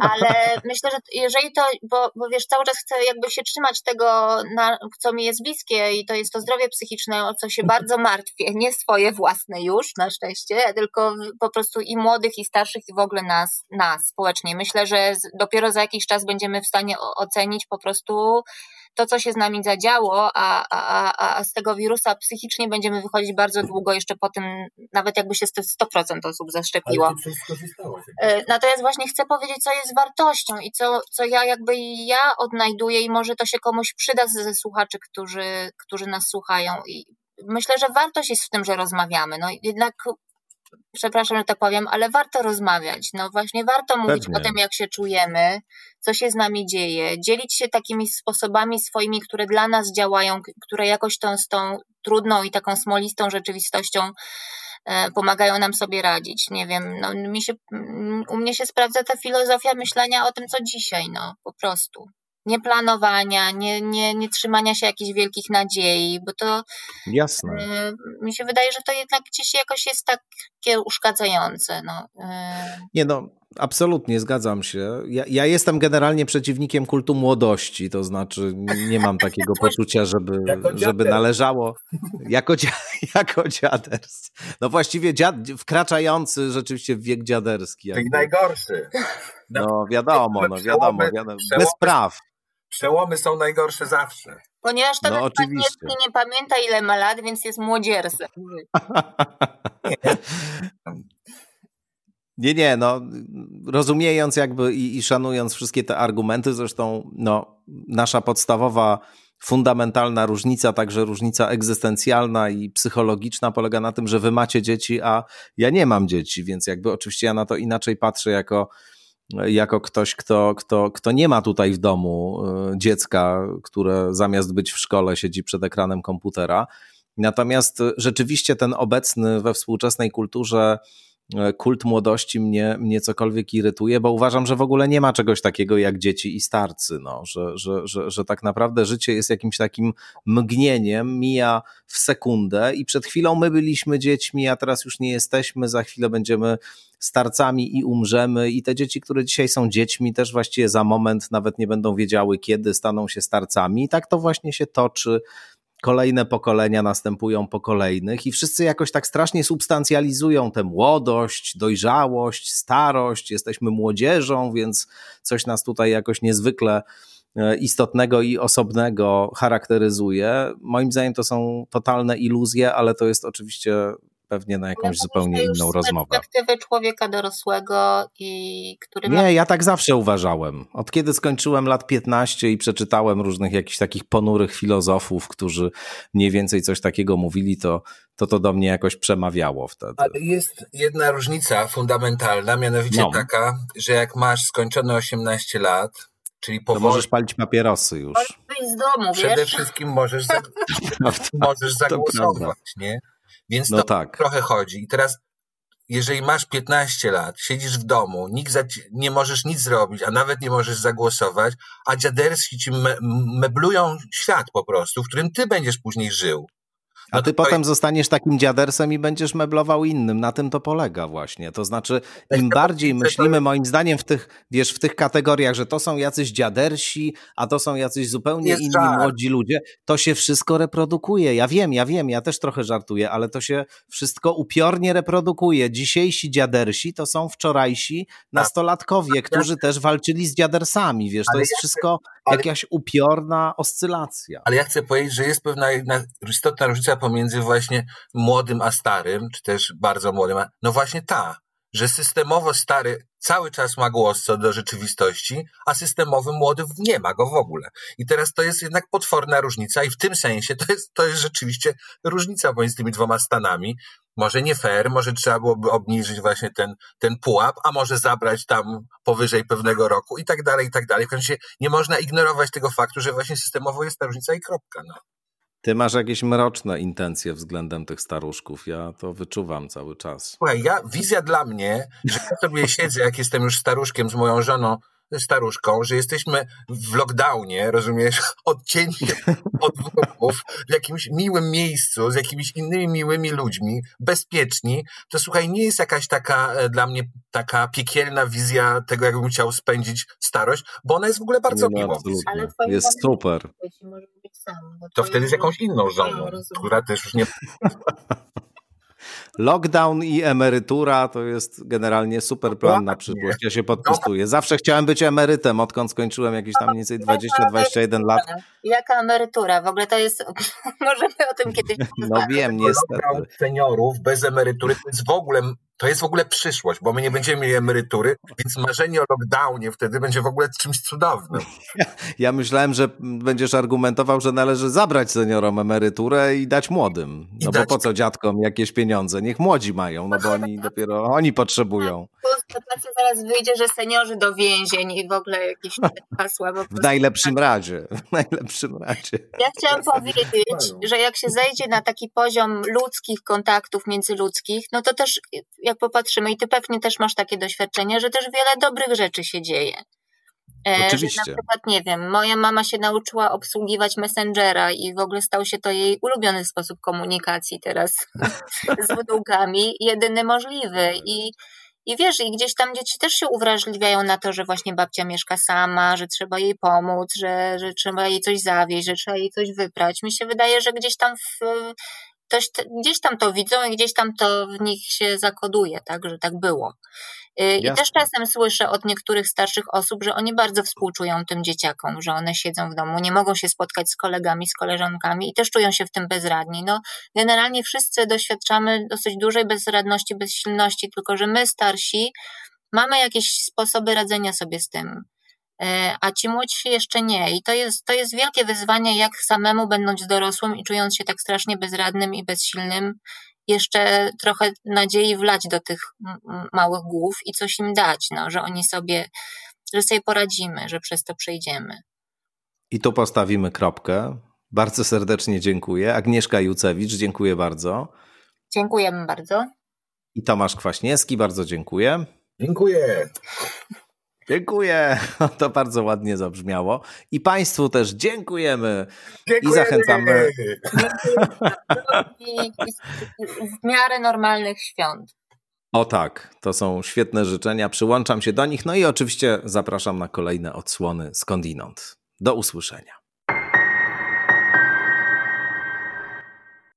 Ale myślę, że jeżeli to, bo, bo wiesz, cały czas chcę jakby się trzymać tego, na, co mi jest bliskie i to jest to zdrowie psychiczne, o co się bardzo martwię, nie swoje własne już, na szczęście, tylko po prostu i młodych, i starszych, i w ogóle nas, nas społecznie. Myślę, że dopiero za jakiś czas będziemy w stanie ocenić po prostu to, co się z nami zadziało, a, a, a, a z tego wirusa psychicznie będziemy wychodzić bardzo długo, jeszcze po tym, nawet jakby się 100% osób zaszczepiło. E, Natomiast właśnie chcę powiedzieć, co jest wartością i co, co ja jakby ja odnajduję i może to się komuś przyda ze ze słuchaczy, którzy, którzy nas słuchają. I myślę, że wartość jest w tym, że rozmawiamy. No jednak przepraszam, że tak powiem, ale warto rozmawiać. No właśnie warto mówić Pewnie. o tym, jak się czujemy, co się z nami dzieje, dzielić się takimi sposobami swoimi, które dla nas działają, które jakoś tą, z tą trudną i taką smolistą rzeczywistością e, pomagają nam sobie radzić. Nie wiem, no mi się, u mnie się sprawdza ta filozofia myślenia o tym, co dzisiaj, no po prostu. Nie planowania, nie, nie, nie trzymania się jakichś wielkich nadziei, bo to Jasne. e, mi się wydaje, że to jednak gdzieś jakoś jest takie uszkadzające. No. E, Nie no, absolutnie zgadzam się. Ja, ja jestem generalnie przeciwnikiem kultu młodości, to znaczy nie mam takiego poczucia, żeby, Jako żeby należało jako, dzia, jako dziaders. No właściwie dziad, wkraczający rzeczywiście w wiek dziaderski. Jakby. najgorszy. No wiadomo, no wiadomo, Przełomy- wiadomo. przełomy- Bez praw. Przełomy są najgorsze zawsze. Ponieważ ten No, no, oczywiście. nie pamięta ile ma lat, więc jest młodziersem. Nie, nie, no rozumiejąc jakby i, i szanując wszystkie te argumenty, zresztą no, nasza podstawowa, fundamentalna różnica, także różnica egzystencjalna i psychologiczna polega na tym, że wy macie dzieci, a ja nie mam dzieci, więc jakby oczywiście ja na to inaczej patrzę jako jako ktoś, kto, kto, kto nie ma tutaj w domu e, dziecka, które zamiast być w szkole siedzi przed ekranem komputera. Natomiast rzeczywiście ten obecny we współczesnej kulturze kult młodości mnie, mnie cokolwiek irytuje, bo uważam, że w ogóle nie ma czegoś takiego jak dzieci i starcy, no, że, że, że, że tak naprawdę życie jest jakimś takim mgnieniem, mija w sekundę i przed chwilą my byliśmy dziećmi, a teraz już nie jesteśmy, za chwilę będziemy starcami i umrzemy. I te dzieci, które dzisiaj są dziećmi też właściwie za moment nawet nie będą wiedziały kiedy staną się starcami. I tak to właśnie się toczy kolejne pokolenia następują po kolejnych i wszyscy jakoś tak strasznie substancjalizują tę młodość, dojrzałość, starość. Jesteśmy młodzieżą, więc coś nas tutaj jakoś niezwykle e, istotnego i osobnego charakteryzuje. Moim zdaniem to są totalne iluzje, ale to jest oczywiście pewnie na jakąś ja zupełnie inną rozmowę. Z perspektywy człowieka dorosłego i który Nie, ma... ja tak zawsze uważałem. Od kiedy skończyłem lat 15 i przeczytałem różnych jakichś takich ponurych filozofów, którzy mniej więcej coś takiego mówili, to to, to do mnie jakoś przemawiało wtedy. Ale jest jedna różnica fundamentalna, mianowicie no. taka, że jak masz skończone 18 lat, Czyli powoli... To możesz palić papierosy już. Możesz wyjść z domu, Przede wiesz? wszystkim możesz, za... No możesz zagłosować, nie? Więc no to tak. trochę chodzi. I teraz, jeżeli masz 15 lat, siedzisz w domu, nikt za, nie możesz nic zrobić, a nawet nie możesz zagłosować, a dziaderski ci me, meblują świat po prostu, w którym ty będziesz później żył. A ty potem zostaniesz takim dziadersem i będziesz meblował innym. Na tym to polega właśnie. To znaczy, im bardziej myślimy, moim zdaniem, w tych, wiesz, w tych kategoriach, że to są jacyś dziadersi, a to są jacyś zupełnie inni młodzi ludzie, to się wszystko reprodukuje. Ja wiem, ja wiem, ja też trochę żartuję, ale to się wszystko upiornie reprodukuje. Dzisiejsi dziadersi to są wczorajsi tak. nastolatkowie, którzy też walczyli z dziadersami, wiesz, to jest wszystko jakaś upiorna oscylacja. Ale ja chcę powiedzieć, że jest pewna istotna różnica pomiędzy właśnie młodym a starym, czy też bardzo młodym. A... No właśnie ta, że systemowo stary cały czas ma głos co do rzeczywistości, a systemowy młody nie ma go w ogóle. I teraz to jest jednak potworna różnica i w tym sensie to jest, to jest rzeczywiście różnica pomiędzy tymi dwoma stanami. Może nie fair, może trzeba byłoby obniżyć właśnie ten, ten pułap, a może zabrać tam powyżej pewnego roku i tak dalej, i tak dalej. W końcu nie można ignorować tego faktu, że właśnie systemowo jest ta różnica i kropka. No. Ty masz jakieś mroczne intencje względem tych staruszków. Ja to wyczuwam cały czas. Słuchaj, ja, wizja dla mnie, że ja sobie siedzę, jak jestem już staruszkiem z moją żoną staruszką, że jesteśmy w lockdownie, rozumiesz, odcięci od wrogów, w jakimś miłym miejscu, z jakimiś innymi miłymi ludźmi, bezpieczni, to słuchaj, nie jest jakaś taka e, dla mnie taka piekielna wizja tego, jakbym chciał spędzić starość, bo ona jest w ogóle bardzo no, miła. Ale jest super. to wtedy z jakąś inną żoną, która też już nie... Lockdown i emerytura to jest generalnie super plan na przyszłość. Ja się podpisuję. Zawsze chciałem być emerytem, odkąd skończyłem jakieś tam mniej więcej 20-21 lat. Jaka emerytura? W ogóle to jest, możemy o tym kiedyś No wiem, niestety. Lockdown seniorów bez emerytury to jest w ogóle to jest w ogóle przyszłość, bo my nie będziemy mieli emerytury, więc marzenie o lockdownie wtedy będzie w ogóle czymś cudownym. Ja, ja myślałem, że będziesz argumentował, że należy zabrać seniorom emeryturę i dać młodym. No I bo dać... po co dziadkom jakieś pieniądze? Niech młodzi mają, no bo oni dopiero, oni potrzebują. Po zaraz wyjdzie, że seniorzy do więzień i w ogóle jakieś hasła. W najlepszym razie, w najlepszym razie. Ja chciałam powiedzieć, że jak się zejdzie na taki poziom ludzkich kontaktów międzyludzkich, no to też jak popatrzymy, i ty pewnie też masz takie doświadczenie, że też wiele dobrych rzeczy się dzieje. E, Oczywiście. Że na przykład, nie wiem, moja mama się nauczyła obsługiwać Messengera i w ogóle stał się to jej ulubiony sposób komunikacji teraz z wnukami, jedyny możliwy. I, I wiesz, i gdzieś tam dzieci też się uwrażliwiają na to, że właśnie babcia mieszka sama, że trzeba jej pomóc, że, że trzeba jej coś zawieźć, że trzeba jej coś wyprać. Mi się wydaje, że gdzieś tam w, też gdzieś tam to widzą i gdzieś tam to w nich się zakoduje, tak, że tak było. Y, I też czasem słyszę od niektórych starszych osób, że oni bardzo współczują tym dzieciakom, że one siedzą w domu, nie mogą się spotkać z kolegami, z koleżankami i też czują się w tym bezradni. No, generalnie wszyscy doświadczamy dosyć dużej bezradności, bezsilności, tylko że my starsi mamy jakieś sposoby radzenia sobie z tym. E, a ci młodsi jeszcze nie. I to jest, to jest wielkie wyzwanie, jak samemu będąc dorosłym i czując się tak strasznie bezradnym i bezsilnym jeszcze trochę nadziei wlać do tych małych głów i coś im dać, no, że oni sobie, że sobie poradzimy, że przez to przejdziemy. I tu postawimy kropkę. Bardzo serdecznie dziękuję. Agnieszka Jucewicz, dziękuję bardzo. Dziękujemy bardzo. I Tomasz Kwaśniewski, bardzo dziękuję. Dziękuję. Dziękuję. To bardzo ładnie zabrzmiało. I Państwu też dziękujemy. dziękujemy. I zachęcamy. I w miarę normalnych świąt. O tak, to są świetne życzenia. Przyłączam się do nich. No i oczywiście zapraszam na kolejne odsłony skądinąd. Do usłyszenia.